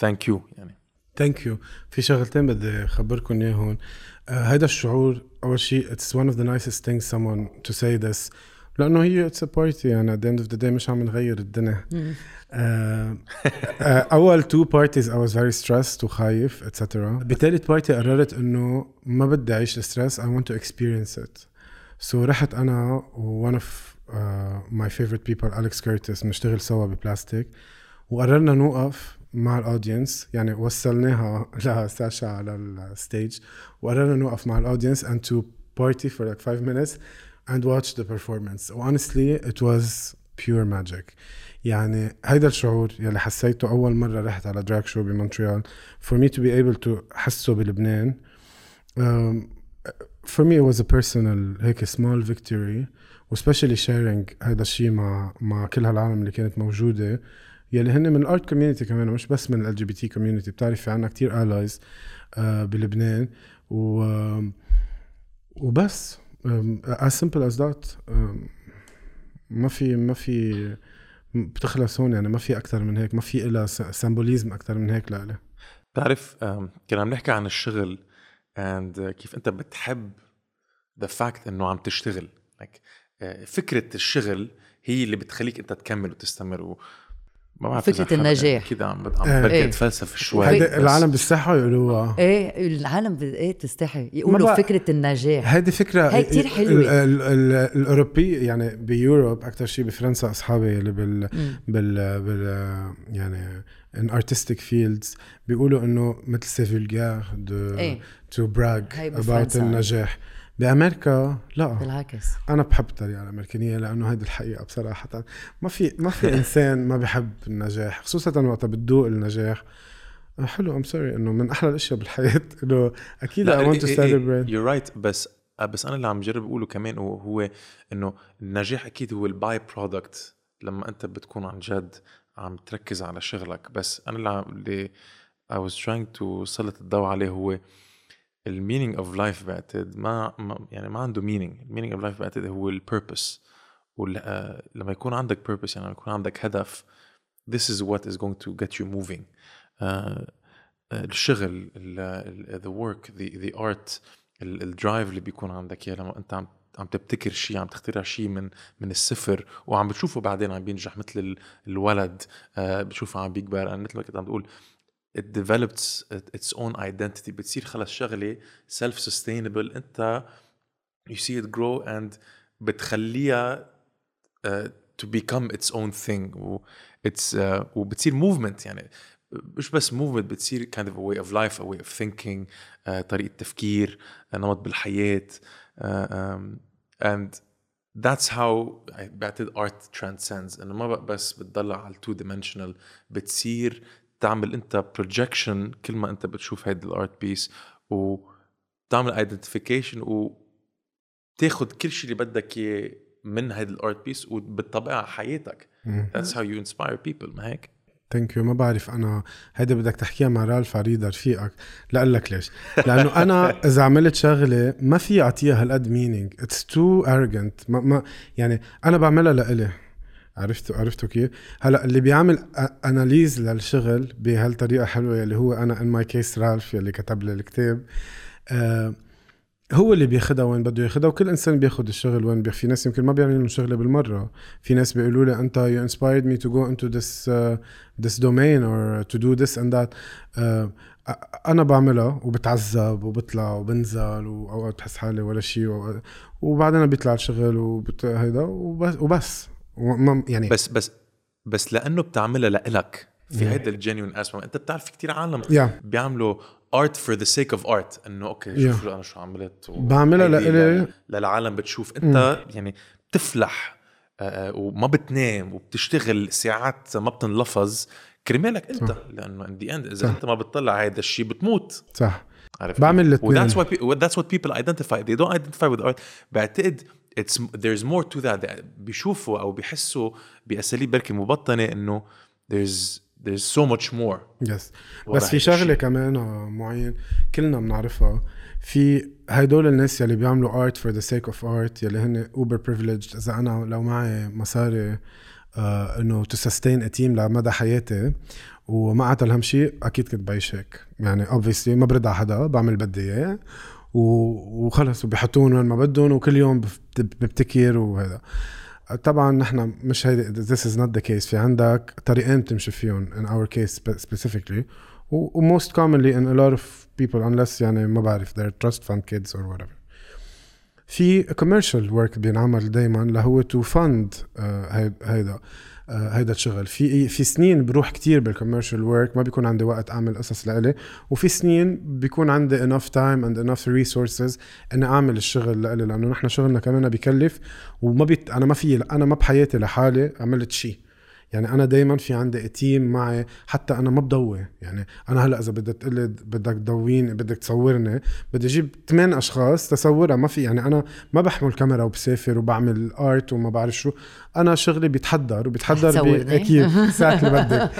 Speaker 4: thank you يعني
Speaker 1: thank you في شغلتين بدي أخبركم اياهم هذا uh, الشعور أول شيء it's one of the nicest things someone to say this. لأنه هي it's a party يعني the end of the day مش عم نغير الدنيا. uh, uh, أول two parties I was very stressed وخايف et cetera بثالث party قررت إنه ما بدي أعيش ال stress I want to experience it. so رحت أنا و one of uh, my favorite people Alex Curtis بنشتغل سوا ببلاستيك وقررنا نوقف مع ال audience يعني وصلناها *laughs* ل Sasha على ال stage. وقررنا نوقف مع ال audience and to party for like five minutes and watch the performance. Honestly it was pure magic. يعني هيدا الشعور يلي حسيته أول مرة رحت على drag show بمونتريال. For me to be able to حسه بلبنان um, for me it was a personal هيك small victory. و especially sharing هذا الشيء مع مع كل هالعالم اللي كانت موجودة. يلي هن من ال art community كمان مش بس من ال LGBT community بتعرف في عنا كتير allies آه بلبنان. و وبس. as simple as that. ما في ما في بتخلص هون يعني ما في أكثر من هيك ما في إلها symbolism أكثر من هيك لإلي
Speaker 4: بتعرف كنا عم نحكي عن الشغل and كيف أنت بتحب the fact إنه عم تشتغل. Like فكرة الشغل هي اللي بتخليك أنت تكمل وتستمر
Speaker 3: ما بعرف فكرة النجاح.
Speaker 4: كده عم. بركي اتفلسف شوي
Speaker 1: هيدي العالم بيستحوا يقولوها.
Speaker 3: إيه العالم إيه تستحي. يقولوا فكرة النجاح.
Speaker 1: هيدي فكرة
Speaker 3: هي كثير حلوة.
Speaker 1: الأوروبي يعني بيوروب أكثر شيء بفرنسا أصحابي اللي بال بال بال يعني ان ارتستيك فيلدز بيقولوا إنه مثل سي فولجار دو تو براغ اباوت النجاح. بأمريكا؟ لا.
Speaker 3: بالعكس.
Speaker 1: أنا بحب الطريقة الأمريكانية لأنه هيدي الحقيقة بصراحة. ما في ما في *laughs* إنسان ما بحب النجاح خصوصا وقت بتدوق النجاح. حلو ام سوري إنه من أحلى الأشياء بالحياة. *laughs* إنه أكيد اي ونت تو سيلبريت
Speaker 4: يو رايت بس بس أنا اللي عم جرب أقوله كمان هو, إنه النجاح أكيد هو ال byproduct لما أنت بتكون عن جد عم تركز على شغلك. بس أنا اللي اللي I was trying to سلط الضوء عليه هو ال meaning of life بعتقد ما, يعني ما عنده meaning ال meaning of life بعتقد هو ال purpose ولما يكون عندك purpose يعني يكون عندك هدف this is what is going to get you moving. uh, الشغل the work the, the art الدرايف اللي بيكون عندك. اياه لما انت عم عم تبتكر شيء عم تخترع شيء من من الصفر وعم بتشوفه بعدين عم بينجح مثل الولد آه بتشوفه عم بيكبر. مثل ما كنت عم بقول it develops its own identity بتصير خلص شغله self sustainable انت you see it grow and بتخليها uh, to become its own thing و it's uh, وبتصير movement يعني مش بس movement بتصير kind of a way of life a way of thinking uh, طريقة تفكير uh, نمط بالحياة uh, um, and that's how بعتقد art transcends انه ما بس بتضلع على two dimensional بتصير تعمل انت projection كل ما انت بتشوف هيدي ال art piece وتعمل identification وتاخذ كل شيء اللي بدك اياه من هيدي ال art piece وبتطبقها على حياتك. That's how you inspire people ما هيك؟
Speaker 1: thank you ما بعرف أنا هيدا بدك تحكيها مع رالف عريضة رفيقك. لا لك ليش. لأنه أنا *laughs* إذا عملت شغلة ما في أعطيها هالقد meaning it's too urgent ما, ما يعني أنا بعملها لإلي. عرفتوا عرفتوا كيف؟ هلا اللي بيعمل analyse للشغل بهالطريقة حلوة اللي هو أنا in my case رالف يلي كتب لي الكتاب آه هو اللي بياخدها وين بده ياخدها وكل إنسان بياخد الشغل وين بياخد. في ناس يمكن ما بيعملوا شغلة بالمرة. في ناس بيقولوا لي أنت me to go into this uh, this domain or to do this and that. uh, أنا بعملها وبتعذب وبطلع وبنزل واوقات بحس حالي ولا شيء وبعدين بيطلع الشغل وهيدا وبس, وبس. يعني
Speaker 4: بس بس بس لأنه بتعملها لإلك. في هيدا الجينيون اسبم أنت بتعرف في كثير عالم.
Speaker 1: Yeah.
Speaker 4: بيعملوا ارت فور ذا سيك اوف ارت إنه أوكي شوف أنا شو عملت
Speaker 1: بعملها لإلي.
Speaker 4: للعالم بتشوف. أنت م. يعني بتفلح آه، آه، وما بتنام وبتشتغل. ساعات ما بتنلفظ. كرمالك أنت. صح. لأنه in the end إذا صح. أنت ما بتطلع هذا الشيء بتموت.
Speaker 1: صح. عارف بعمل الاثنين
Speaker 4: what that's what people identify. They don't identify with art. بعتقد it's there's more to that بيشوفوا أو بيحسوا بأساليب بركي مبطنة إنه there's there's so much more
Speaker 1: yes yes. بس في شغلة كمان آه، معين كلنا بنعرفها. في هدول الناس يلي بيعملوا art for the sake of art يلي هن uber privileged إذا أنا لو معي مصاري آه إنه to sustain a team لمدى حياتي وما قتل هم شيء أكيد كنت بعيش هيك. يعني obviously ما برد على حدا بعمل بدي إياه. وخلص وبيحطون وين ما بدهم وكل يوم ببتكر وهذا طبعا نحن مش هيدي this is not the case في عندك طريقين تمشي فيهم in our case specifically و most commonly in a lot of people unless يعني ما بعرف they're trust fund kids or whatever في commercial work بينعمل دايما لهو to fund uh, هيدا آه، هيدا الشغل. في في سنين بروح كتير بالكوميرشال ورك ما بيكون عندي وقت أعمل قصص لإلي وفي سنين بيكون عندي enough time and enough resources إني أعمل الشغل لإلي لأنه نحن شغلنا كمان بكلف وما بيت أنا ما في أنا ما بحياتي لحالي عملت شيء يعني أنا دائما في عندي team معي حتى أنا ما بضوي. يعني أنا هلأ إذا بدك تقول بدك تضويني بدك تصورني بدي أجيب ثمان أشخاص تصورها. ما في يعني أنا ما بحمل كاميرا وبسافر وبعمل art وما بعرف شو. أنا شغلي بيتحضر وبيتحضر أكيد. ساعه اللي بدك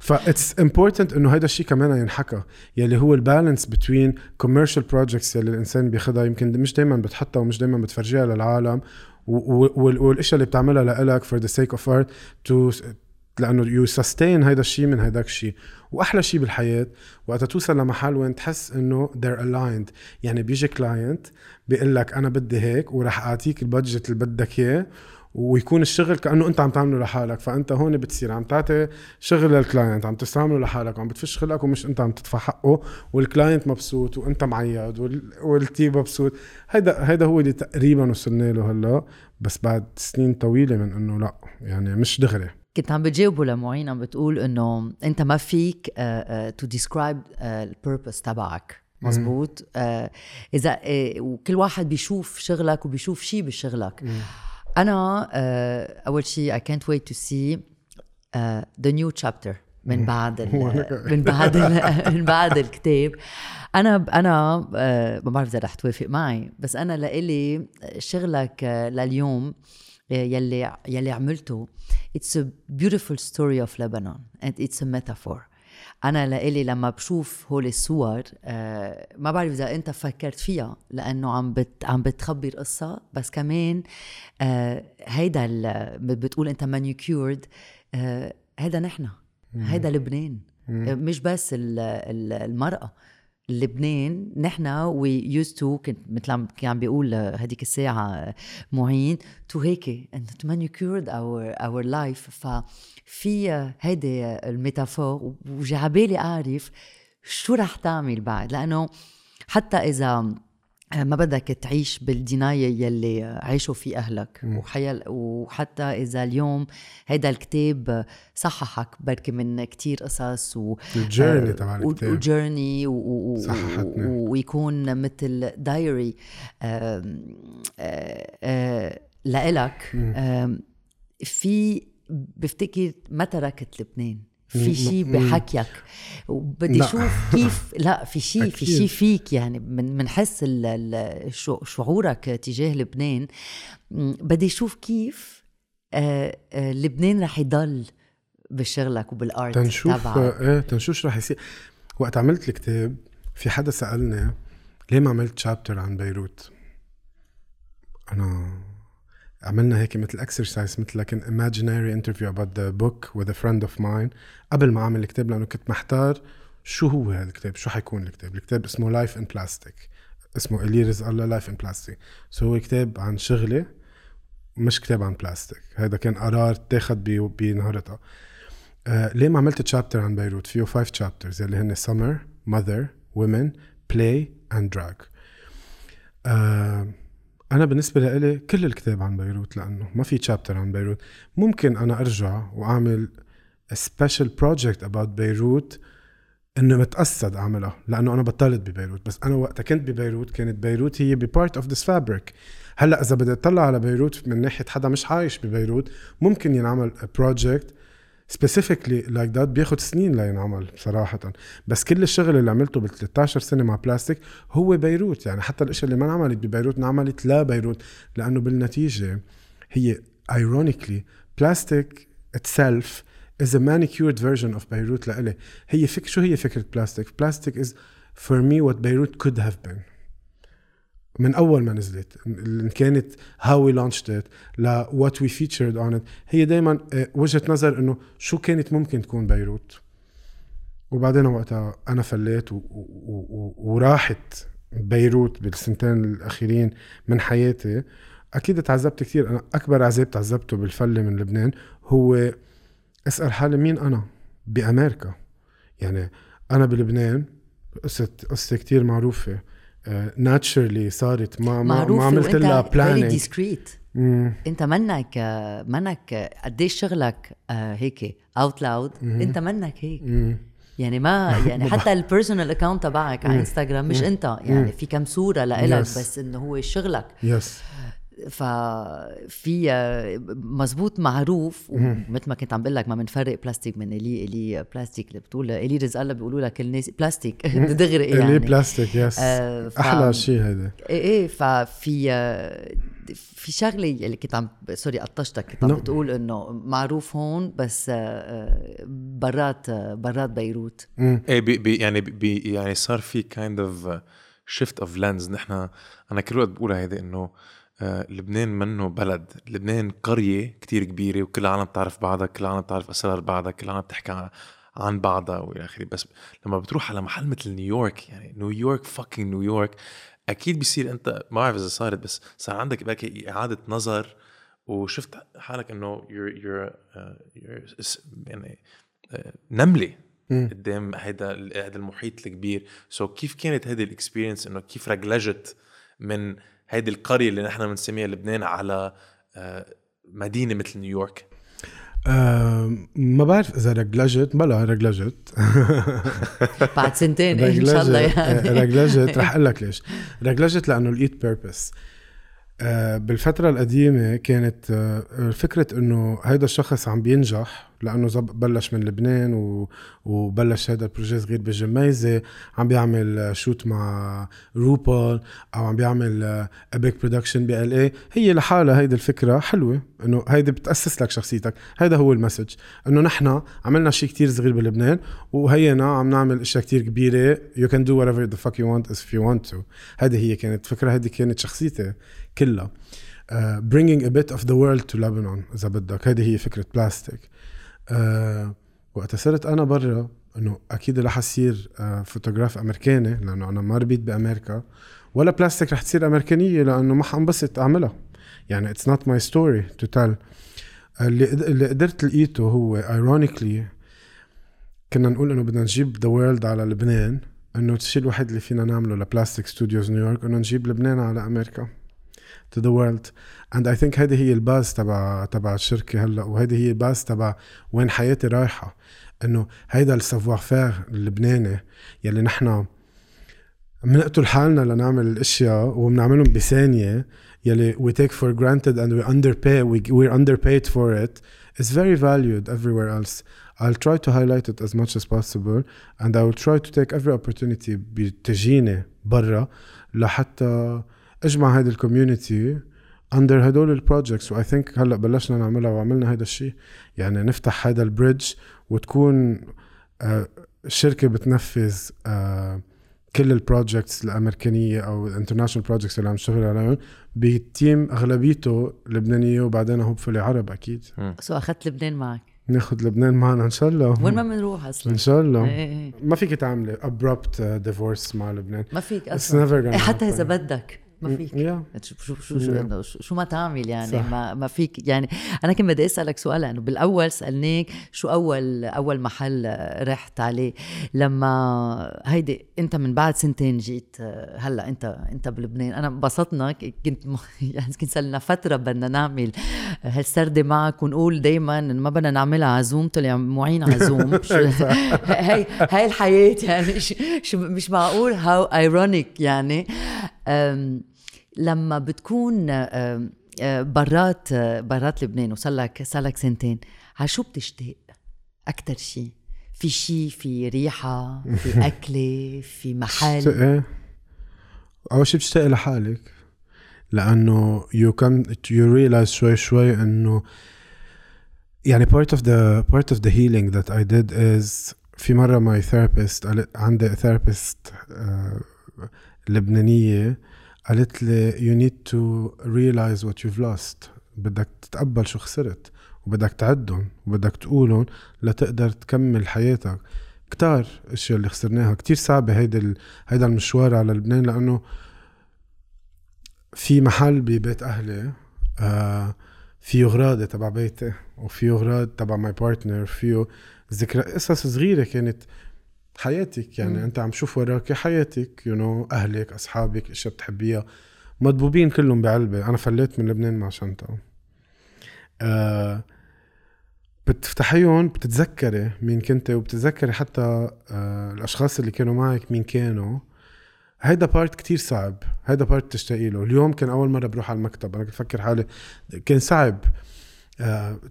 Speaker 1: ف it's important إنه هذا الشيء كمان ينحكى. يلي هو ال balance between commercial projects يلي الإنسان بياخذها يمكن مش دائما بتحطها ومش دائما بتفرجيها للعالم. والإشياء اللي بتعملها لإلك for the sake of art to لأنه you sustain هيدا الشيء من هيداك الشيء وأحلى شيء بالحياة وقت توصل لمحل وين تحس إنه they're aligned. يعني بيجي client بيقول لك أنا بدي هيك وراح أعطيك ال budget اللي بدك إياه ويكون الشغل كأنه أنت عم تعمله لحالك فأنت هون بتصير عم تعطي شغل لل client عم تستعمله لحالك وعم بتفش خلقك ومش أنت عم تدفع حقه وال client مبسوط وأنت معيد وال team مبسوط. هيدا هيدا هو اللي تقريبا وصلنا له هلأ بس بعد سنين طويلة من إنه لأ يعني مش دغري.
Speaker 3: كنت عم بتجاوبه لمعين عم بتقول إنه أنت ما فيك to describe ال purpose تبعك. مزبوط uh, إذا uh, وكل واحد بيشوف شغلك وبيشوف شيء بشغلك. أنا uh, أول شيء I can't wait to see the new chapter من *laughs* بعد *laughs* *laughs* من بعد من بعد الكتاب. أنا أنا uh, ما بعرف إذا رح توافق معي بس أنا لإلي شغلك لليوم يلي يلي عملته it's a beautiful story of Lebanon and it's a metaphor. أنا لإلي لما بشوف هول الصور آه ما بعرف إذا أنت فكرت فيها لأنه عم بت عم بتخبر قصه بس كمان آه هيدا بتقول أنت مانيكيورد آه هيدا نحن. هيدا لبنان. مش بس المرأة. لبنان. نحن وي يوز تو كنت مثل كان عم بيقول هذيك الساعة معين تو هيك انه تو مانيكيورد اور اور لايف ففي هيدي الميتافور وجا عبالي أعرف شو رح تعمل بعد لأنه حتى إذا ما بدك تعيش بالدناية يلي عاشوا في أهلك. وحيال وحتى إذا اليوم هيدا الكتاب صححك بركي من كتير قصص
Speaker 1: و الجيرني تبع الكتاب.
Speaker 3: وجيرني ويكون مثل دايري لإلك. في بفتكر ما تركت لبنان. في شيء بحكيك. وبدي. أشوف كيف *laughs* لا في شيء في. شيء فيك يعني. من بنحس شو- شعورك تجاه لبنان. بدي أشوف كيف آه، آه، لبنان رح يضل بشغلك وبال art
Speaker 1: تنشوف
Speaker 3: تبعك.
Speaker 1: إيه تنشوف شو رح يصير. وقت عملت الكتاب في حدا سألني ليه ما عملت chapter عن بيروت? أنا عملنا هيك مثل exercise مثل like an imaginary interview about the book with a friend of mine. قبل ما أعمل الكتاب لأنه كنت محتار شو هو هذا الكتاب شو حيكون الكتاب؟ الكتاب اسمه Life in Plastic اسمه إيلي رزق الله Life in Plastic so هو كتاب عن شغلي مش كتاب عن بلاستيك هذا كان قرار اتاخد ب- بنهارتها آه ليه ما عملت chapter عن بيروت؟ فيه five chapters اللي هن mother women play and drag. آه أنا بالنسبة لي كل الكتاب عن بيروت لأنه ما في chapter عن بيروت. ممكن أنا أرجع وأعمل special project about بيروت إنه متقصد اعملها لأنه أنا بطلت ببيروت. بس أنا وقتها كنت ببيروت كانت بيروت هي ب part of this fabric هلأ إذا بدي أطلع على بيروت من ناحية حدا مش عايش ببيروت ممكن ينعمل project specifically like that بياخد سنين لينعمل بصراحة بس كل الشغل اللي عملته بال 13 سنة مع بلاستيك هو بيروت. يعني حتى الأشياء اللي ما انعملت ببيروت انعملت لبيروت لأنه بالنتيجة هي ironically بلاستيك itself is a manicured version of بيروت لإلي. هي فك شو هي فكرة بلاستيك بلاستيك is for me what بيروت could have been. من أول ما نزلت إن كانت how we launched it ل what we featured on it هي دائما وجهة نظر إنه شو كانت ممكن تكون بيروت. وبعدين وقتها أنا فليت وراحت بيروت بالسنتين الأخيرين من حياتي. أكيد تعذبت كثير أنا أكبر عذاب تعذبته بالفلة من لبنان هو أسأل حالي مين أنا؟ بأمريكا. يعني أنا بلبنان قصة قصة كثير معروفة. naturally صارت ما ما, عملت لها planning
Speaker 3: discreet إنت منك منك قديش شغلك آه، هيك out loud إنت منك هيك. يعني ما *laughs* يعني حتى ال personal account تبعك على انستغرام مش إنت. يعني في كم صورة لإلك. بس إنه هو شغلك.
Speaker 1: yes
Speaker 3: ففي آه، مزبوط معروف ومثل ما كنت عم بقول لك ما بنفرق بلاستيك من إيلي إيلي بلاستيك اللي بتقول إيلي رزق الله بيقولوا لك الناس بلاستيك دغري يعني.
Speaker 1: بلاستيك yes
Speaker 3: آه، ف-
Speaker 1: أحلى شيء هذا
Speaker 3: إيه إيه ففي آه، في شغلة اللي كنت عم sorry قطشتك. كنت عم
Speaker 1: No.
Speaker 3: بتقول إنه معروف هون بس آه، برات برات بيروت.
Speaker 4: إيه بي بي يعني بي يعني صار في kind of shift of lens نحن أنا كل وقت بقولها هيدي إنه لبنان منه بلد. لبنان قرية كتير كبيرة وكل العالم بتعرف بعضها كل العالم بتعرف أسرار بعضها كل العالم بتحكي عن بعضها وإلى آخره. بس لما بتروح على محل مثل نيويورك يعني نيويورك fucking نيويورك أكيد بصير أنت ما بعرف إذا صارت بس صار عندك بقى إعادة نظر وشفت حالك إنه you're, you're, uh, you're يعني آه، نملة قدام هيدا هيدا المحيط الكبير. so so كيف كانت هيدي ال experience إنه كيف رجلجت من هيدي القرية اللي نحن بنسميها لبنان على آه، مدينة مثل نيويورك.
Speaker 1: آه ما بعرف إذا رجلجت بلا رجلجت. *laughs* *laughs*
Speaker 3: بعد سنتين إن شاء الله يعني.
Speaker 1: رجلجت. رح *laughs* أقول لك ليش. رجلجت لأنه لقيت purpose بالفترة القديمة كانت آه، فكرة إنه هيدا الشخص عم بينجح لأنه بلش من لبنان و... وبلش هيدا ال projet صغير بجميزة. عم بيعمل shoot مع روبول أو عم بيعمل epic production بـ L.A. هي لحالها هيدي الفكرة حلوة إنه هيدي بتأسس لك شخصيتك. هيدا هو ال message إنه نحن عملنا شيء كتير صغير بلبنان وهينا عم نعمل إشياء كتير كبيرة. You can do whatever the fuck you want if you want to. هيدي هي كانت فكرة هيدي كانت شخصيتي كلها. uh, bringing a bit of the world to Lebanon إذا بدك. هيدي هي فكرة بلاستيك uh, وقت صرت أنا برا إنه أكيد رح أصير uh, photographe أمريكاني لأنه أنا ما ربيت بأمريكا. ولا بلاستيك رح تصير أمريكانية لأنه ما حنبسط أعملها. يعني it's not my story to tell اللي قدرت لقيته هو ironically كنا نقول إنه بدنا نجيب the world على لبنان إنه الشيء الوحيد اللي فينا نعمله لبلاستيك ستوديوز نيويورك إنه نجيب لبنان على أمريكا. to the world and I think هيدي هي الباز تبع تبع الشركة هلا وهيدي هي الباز تبع وين حياتي رايحة انه هيدا السافوار فير اللبناني يلي نحن بنقتل حالنا لنعمل الاشياء وبنعملهم بثانية يلي we take for granted and we underpay we, we're underpaid for it is very valued everywhere else I'll try to highlight it as much as possible and I will try to take every opportunity بتجيني برا لحتى اجمع هيدي ال community under هدول ال projects و I think هلأ بلشنا نعملها وعملنا هيدا الشيء يعني نفتح هيدا ال bridge وتكون آه، شركة بتنفذ آه، كل ال projects الأمريكانية أو ال international projects اللي عم نشتغل عليهم ب team أغلبيته لبنانية وبعدين hopefully عرب أكيد.
Speaker 3: so أخذت لبنان معك.
Speaker 1: ناخذ لبنان معنا إن شاء الله.
Speaker 3: وين ما بنروح أصلا.
Speaker 1: إن شاء الله.
Speaker 3: إيه إيه.
Speaker 1: ما فيك تعملي abrupt divorce مع لبنان.
Speaker 3: ما فيك
Speaker 1: أصلا.
Speaker 3: إيه، حتى
Speaker 1: إذا.
Speaker 3: بدك. ما فيك.
Speaker 1: Yeah.
Speaker 3: شو شو شو شو, إنه شو, شو ما تعمل يعني؟
Speaker 1: صح.
Speaker 3: ما ما فيك. يعني أنا كنت بدي أسألك سؤال لأنه بالأول سألناك شو اول أول محل رحت عليه. لما هيدي أنت من بعد سنتين جيت هلأ انت أنت بلبنان. أنا انبسطنا كنت م- *laughs* يعني كنت صار لنا فترة بدنا نعمل هالسردة معك؟ ونقول دائما إنه ما بدنا نعملها عزوم طلع معين عزوم *laughs* *laughs* هي هاي الحياة. يعني مش معقول؟ هاو ايرونيك يعني. لما بتكون برات برات لبنان وصار لك صار لك سنتين على شو بتشتاق؟ أكثر شيء في شيء في ريحة في *laughs* أكلة في محل؟
Speaker 1: إيه؟ أول شيء بتشتاقي لحالك لأنه you come you realize شوي شوي إنه يعني part of the part of the healing that I did is في مرة my therapist قالت عندي therapist آه، لبنانية قالت لي you need to realize what you've lost بدك تتقبل شو خسرت وبدك تعدهم وبدك تقولهم لتقدر تكمل حياتك كتار أشياء اللي خسرناها كتير صعبة هيدا. هيدا المشوار على لبنان لأنه في محل ببيت أهلي آه فيه غراضة تبع بيتي وفيه غراض تبع my partner فيه ذكرى قصص صغيرة كانت حياتك يعني. م. أنت عم شوف وراك حياتك you, you know, أهلك أصحابك اشياء بتحبيها. مضبوبين كلهم بعلبة. أنا فليت من لبنان مع شنطة. آه بتفتحيهم بتتذكري مين كنت وبتتذكري حتى آه الأشخاص اللي كانوا معك مين كانوا. هيدا part كتير صعب. هيدا part تشتاقي له. اليوم كان أول مرة بروح على المكتب. أنا كنت بفكر حالي كان صعب.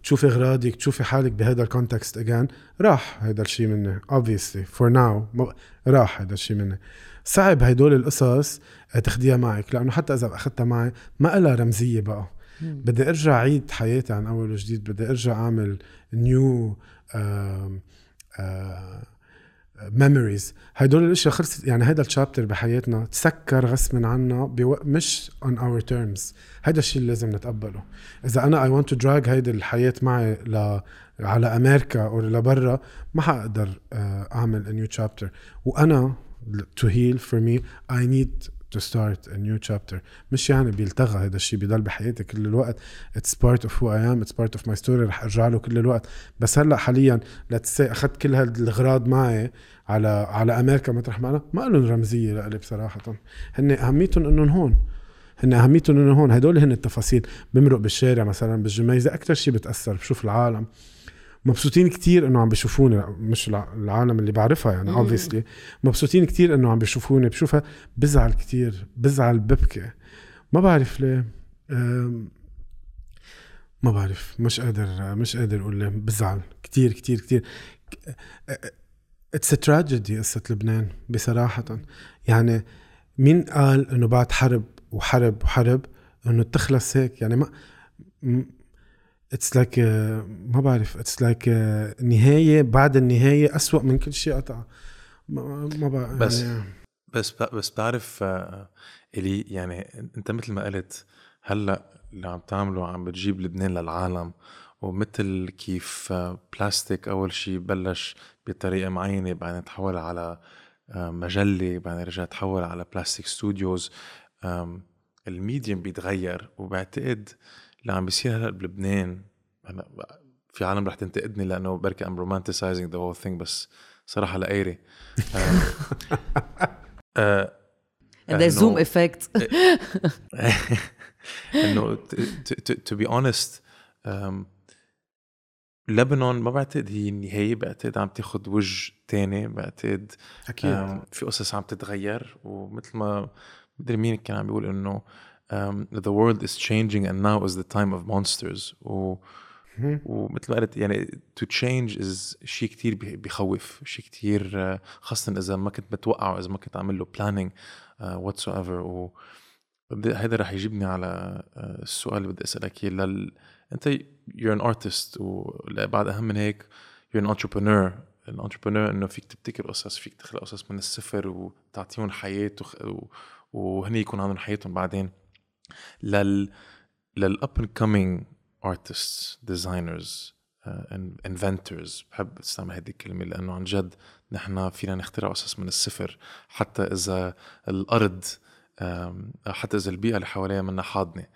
Speaker 1: تشوفي إغراضك تشوفي حالك بهذا ال context اجان راح هيدا الشيء مني obviously for now ما- راح هيدا الشيء مني صعب هدول القصص آه، تاخديها معك لأنه حتى إذا أخذتها معي ما لها رمزية بقى. بدي أرجع أعيد حياتي عن أول وجديد بدي أرجع أعمل new memories هدول الأشياء خلصت يعني هيدا ال chapter بحياتنا تسكر غصب عنا بو... مش on our terms. هيدا الشيء اللي لازم نتقبله. إذا أنا I want to drag هيدي الحياة معي ل... على أمريكا أو لبرا ما حقدر آه، أعمل new chapter. وأنا to heal for me I need to start a new chapter. مش يعني بيلتغى هذا الشيء بضل بحياتي كل الوقت. It's part of who I am it's part of my story رح أرجع له كل الوقت. بس هلأ حاليا say أخذت كل هالاغراض معي على على أمريكا مطرح ما أنا ما لهم رمزية لإلي بصراحة. هن أهميتهم إنهم هون. هن أهميتهم انه هون. هدول هن التفاصيل. بمرق بالشارع مثلا بالجميزه أكثر شيء بتأثر بشوف العالم. مبسوطين كتير إنه عم بيشوفوني مش الع- العالم اللي بعرفها يعني obviously. مبسوطين كتير إنه عم بيشوفوني بشوفها بزعل كتير بزعل ببكي. ما بعرف ليه ما بعرف مش قادر مش قادر أقول ليه بزعل كتير كتير كتير. it's tragedy قصة لبنان بصراحة. يعني مين قال إنه بعد حرب وحرب وحرب إنه تخلص هيك؟ يعني ما it's like ما بعرف. it's like نهاية بعد النهاية أسوأ من كل شيء قطع. ما ما بعرف
Speaker 4: بس-
Speaker 1: يعني.
Speaker 4: بس بس بعرف آه، إلي يعني أنت مثل ما قلت هلأ اللي عم تعمله عم بتجيب لبنان للعالم ومثل كيف آه، بلاستيك أول شيء بلش بطريقة معينة بعدين تحول على آه، مجلة بعدين رجع تحول على بلاستيك ستوديوز الميديم بيتغير وبعتقد اللي عم بيصير هلأ بلبنان. هلا في عالم رح تنتقدني لأنه بركي ام romanticizing the whole thing بس صراحة لقيري آم،
Speaker 3: And there's zoom
Speaker 4: إنه-
Speaker 3: effect
Speaker 4: انه to be honest لبنان ما بعتقد هي النهاية بعتقد عم تاخد وجه تاني بعتقد
Speaker 1: أكيد.
Speaker 4: في قصص عم تتغير ومثل ما مدري مين كان عم بيقول إنه um, the world is changing and now is the time of monsters. و ومثل ما قلت يعني to change is شيء كتير بي- بخوف شيء كتير آه، خاصة إذا ما كنت متوقع وإذا ما كنت عامل له planning uh, whatsoever. و هيدا رح يجيبني على آه، السؤال اللي بدي أسألك إياه. لل... أنت you're an artist. وبعد أهم من هيك you're an entrepreneur. ال entrepreneur إنه فيك تبتكر قصص فيك تخلق قصص من الصفر وتعطيهم حياة وخ... وهن يكون عندهم حياتهم بعدين. لل لل up and coming uh, and inventors. بحب أستعمل هذه الكلمة لأنه عن جد نحن فينا نخترع قصص من الصفر. حتى إذا الأرض um, حتى إذا البيئة اللي حواليها منا حاضنة.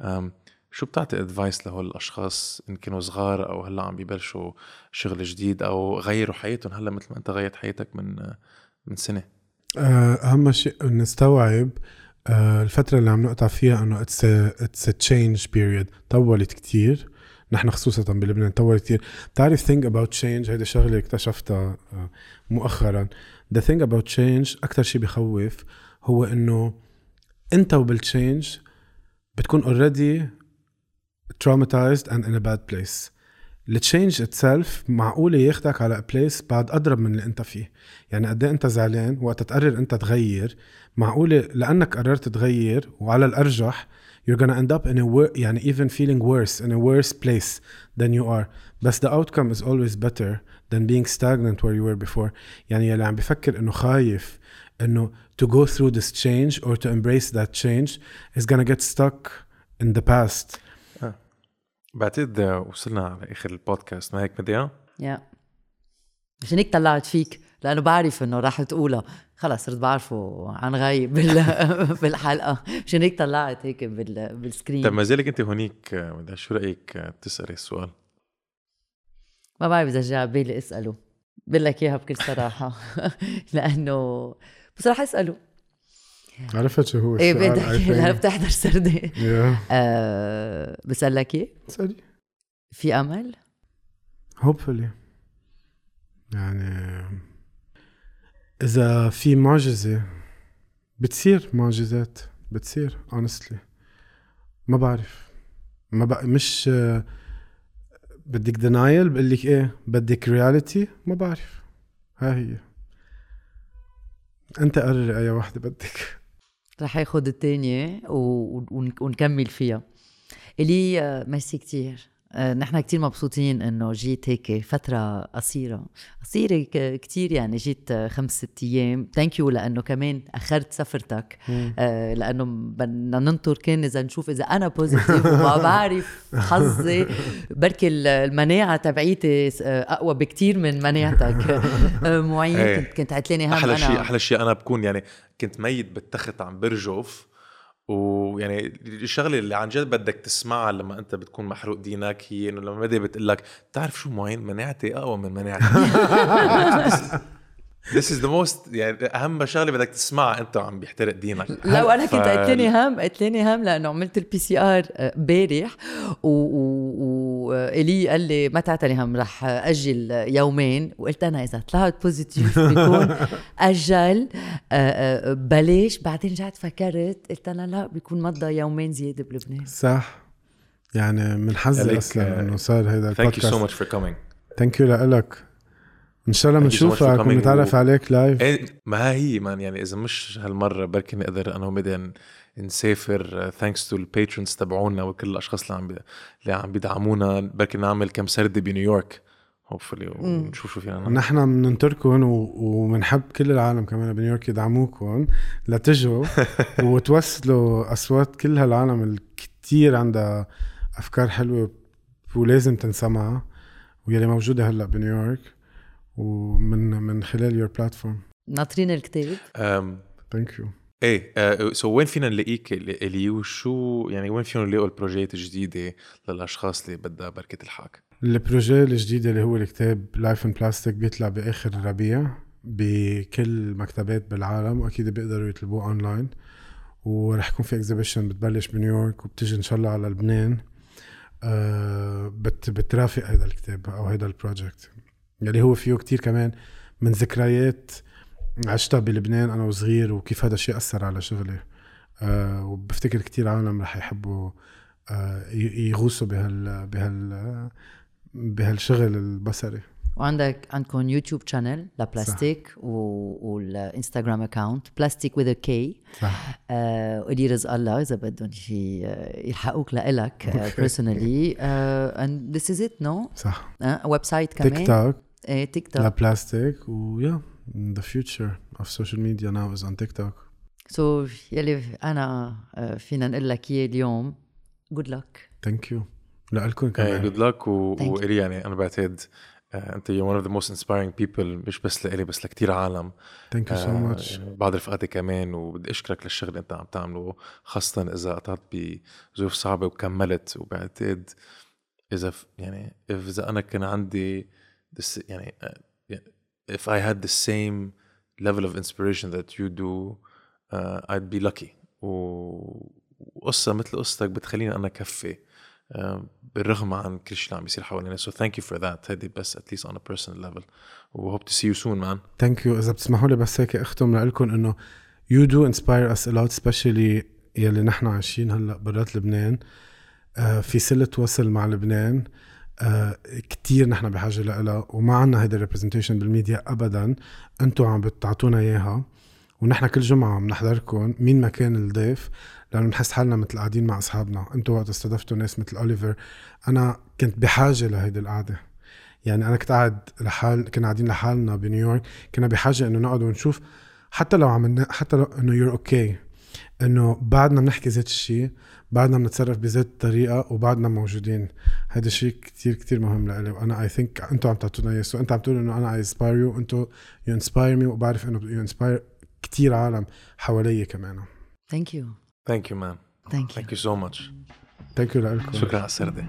Speaker 4: um, شو بتعطي advice لهول الأشخاص؟ إن كانوا صغار أو هلأ عم بيبلشوا شغل جديد أو غيروا حياتهم. هلأ مثل ما أنت غيرت حياتك من من سنة.
Speaker 1: آه، أهم شيء نستوعب آه، الفترة اللي عم نقطع فيها إنه it's it's change period طولت كتير. نحن خصوصا بلبنان طولت كتير. بتعرف think about change هيدي شغلة اكتشفتها آه، مؤخرا. The thing about change أكثر شيء بخوف هو إنه أنت وبال change بتكون already traumatized and in a bad place. ال change itself معقولة ياخدك على place بعد أضرب من اللي أنت فيه. يعني قد إيه أنت زعلان؟ وقت تقرر أنت تغير معقولة لأنك قررت تغير وعلى الأرجح you're gonna end up in a wor- يعني even feeling worse in a worse place than you are بس the outcome is always better than being stagnant where you were before يعني اللي عم بفكر إنه خايف إنه to go through this change or to embrace that change is gonna get stuck in the past
Speaker 4: بعتقد وصلنا على اخر البودكاست ما هيك بدي
Speaker 3: يا عشان هيك طلعت فيك لأنه بعرف إنه راح تقولها. خلص صرت بعرفه عن غايب بال... *laughs* بالحلقة. عشان هيك طلعت هيك بال... بالسكرين.
Speaker 4: طيب ما زالك أنت هونيك شو رأيك تسألي السؤال؟
Speaker 3: ما بعرف إذا جاء بالي أسأله. بقول لك إياها بكل صراحة. *laughs* لأنه بصراحه أسأله.
Speaker 1: عرفت شو هو
Speaker 3: إيه
Speaker 1: السؤال
Speaker 3: بدك
Speaker 1: think.
Speaker 3: هلا بتحضر سردة
Speaker 1: Yeah.
Speaker 3: آه بسألك إيه؟
Speaker 1: اسألي.
Speaker 3: في أمل؟
Speaker 1: hopefully. يعني إذا في معجزة بتصير معجزات بتصير honestly. ما بعرف. ما بق... مش بدك denial بقول لك إيه بدك reality ما بعرف. ها هي. أنت قرر أي واحدة بدك.
Speaker 3: رح ياخد التانية و... ون... ونكمل فيها. إلي آه، ميرسي كتير. آه، نحن كتير مبسوطين إنه جيت هيك فترة قصيرة. قصيرة ك- كتير يعني جيت آه، خمس ست أيام. thank you لأنه كمان أخرت سفرتك. آه، لأنه بدنا ننطر كان إذا نشوف إذا أنا positive وما *laughs* بعرف حظي. بركي ال- المناعة تبعيتي آه، أقوى بكتير من مناعتك. *laughs* آه، معين
Speaker 4: إيه.
Speaker 3: كنت كنت لي هم
Speaker 4: أحلى
Speaker 3: أنا
Speaker 4: شيء أحلى شيء أنا بكون يعني كنت ميت بالتخت عم برجف. ويعني الشغلة اللي عن جد بدك تسمعها لما أنت بتكون محروق دينك هي إنه لما بدي بتقول لك بتعرف شو معين؟ مناعتي أقوى من مناعتك *laughs* This is the most يعني أهم شغلة بدك تسمعها أنت وعم بيحترق دينك.
Speaker 3: لا وأنا كنت قلت لي هم قلت لي هم لأنه عملت ال PCR امبارح والي قال لي ما تعتلي هم رح أجل يومين. وقلت أنا إذا طلعت positive بيكون *laughs* أجل آه، آه، بلاش بعدين رجعت فكرت قلت أنا لا بيكون مضى يومين زيادة بلبنان.
Speaker 1: صح. يعني من حظي أصلا
Speaker 4: آه،
Speaker 1: انه صار هيدا
Speaker 4: Thank you so
Speaker 1: البودكاست.
Speaker 4: much for coming.
Speaker 1: thank you لك ان شاء الله بنشوفك ونتعرف
Speaker 4: و-
Speaker 1: عليك live
Speaker 4: إيه ما هي man يعني إذا مش هالمرة بركي نقدر أنا ومدن نسافر thanks to ال patrons تبعونا وكل الأشخاص اللي عم بي... اللي عم بيدعمونا. بركي نعمل كم سردة بنيويورك hopefully ونشوف شو فينا. نعمل
Speaker 1: نحن بننطركم و- وبنحب كل العالم كمان بنيويورك يدعموكم لتجوا *laughs* وتوصلوا أصوات كل هالعالم اللي كتير عندها أفكار حلوة ولازم تنسمع واللي موجودة هلأ بنيويورك. ومن من خلال your platform
Speaker 3: ناطرين الكتاب.
Speaker 1: Thank you
Speaker 4: إيه so وين فينا نلاقيك الي وشو يعني وين فينا نلاقوا البروجيات الجديدة للأشخاص اللي بدها بركي تلحقك
Speaker 1: ال projet الجديد اللي هو الكتاب Life in Plastic بيطلع بآخر الربيع بكل مكتبات بالعالم وأكيد بيقدروا يطلبوه اونلاين ورح يكون في exhibition بتبلش بنيويورك وبتجي إن شاء الله على لبنان. آه بت بترافق هذا الكتاب أو هذا ال project اللي هو فيه كتير كمان من ذكريات عشتها بلبنان أنا وصغير وكيف هذا الشيء أثر على شغلي. آه وبفتكر كتير عالم رح يحبوا آه ي- يغوصوا بهال بهال بهالشغل البصري.
Speaker 3: وعندك عندكم YouTube channel ل Plastik و- والإنستغرام account Plastik with a K
Speaker 1: صح.
Speaker 3: وإيلي رزق الله إذا بدهم شي آه، يلحقوك لإلك personally and this is it no
Speaker 1: صح.
Speaker 3: website كمان؟
Speaker 1: تيك توك
Speaker 3: إيه تيك توك
Speaker 1: ل Plastik و yeah the future of social media now is on TikTok.
Speaker 3: so يلي انا فينا نقول لك اياه اليوم جود لك
Speaker 1: thank you. لكم كمان.
Speaker 4: جود لك. وإلي يعني أنا بعتقد آه، أنت you're one of the most inspiring people مش بس لإلي بس لكتير عالم.
Speaker 1: Thank you so
Speaker 4: آه،
Speaker 1: much.
Speaker 4: يعني بعض رفقاتي كمان وبدي أشكرك للشغل اللي أنت عم تعمله خاصة إذا قطعت بظروف صعبة وكملت. وبعتقد إذا يعني إذا أنا كان عندي this يعني يعني if I had the same level of inspiration that you do uh, I'd be lucky. وقصة مثل قصتك بتخليني أنا كفي آه، بالرغم عن كل شيء اللي عم بيصير حوالينا. So thank you for that. هيدي بس at least on a personal level. و hope to see you soon man.
Speaker 1: Thank you إذا بتسمحوا لي بس هيك أختم لكم إنه you do inspire us a lot especially يلي نحن عايشين هلأ برات لبنان. آه في صلة وصل مع لبنان. آه كتير نحن بحاجة لها وما عنا هيدا ال representation بال media ابدا. أنتم عم بتعطونا إياها. ونحن كل جمعة عم نحضركم مين ما كان الضيف لأنه بنحس حالنا مثل قاعدين مع أصحابنا. أنتم وقت استضفتوا ناس مثل أوليفر. أنا كنت بحاجة لهيدي القعدة. يعني أنا كنت قاعد لحال كنا قاعدين لحالنا بنيويورك. كنا بحاجة إنه نقعد ونشوف. حتى لو عملنا حتى لو إنه you're okay إنه بعدنا بنحكي ذات الشيء بعدنا بنتصرف بذات الطريقة وبعدنا موجودين. هذا الشيء كتير كتير مهم لإلي. وأنا I think أنتم عم تعطونا إياه. so أنت عم تقول إنه أنا I inspire you أنتم you inspire me وبعرف إنه you inspire كتير عالم حوالي كمان.
Speaker 3: Thank you
Speaker 4: thank you man.
Speaker 3: Thank you
Speaker 4: thank you so much.
Speaker 1: thank you لكم
Speaker 4: شكرا على السردة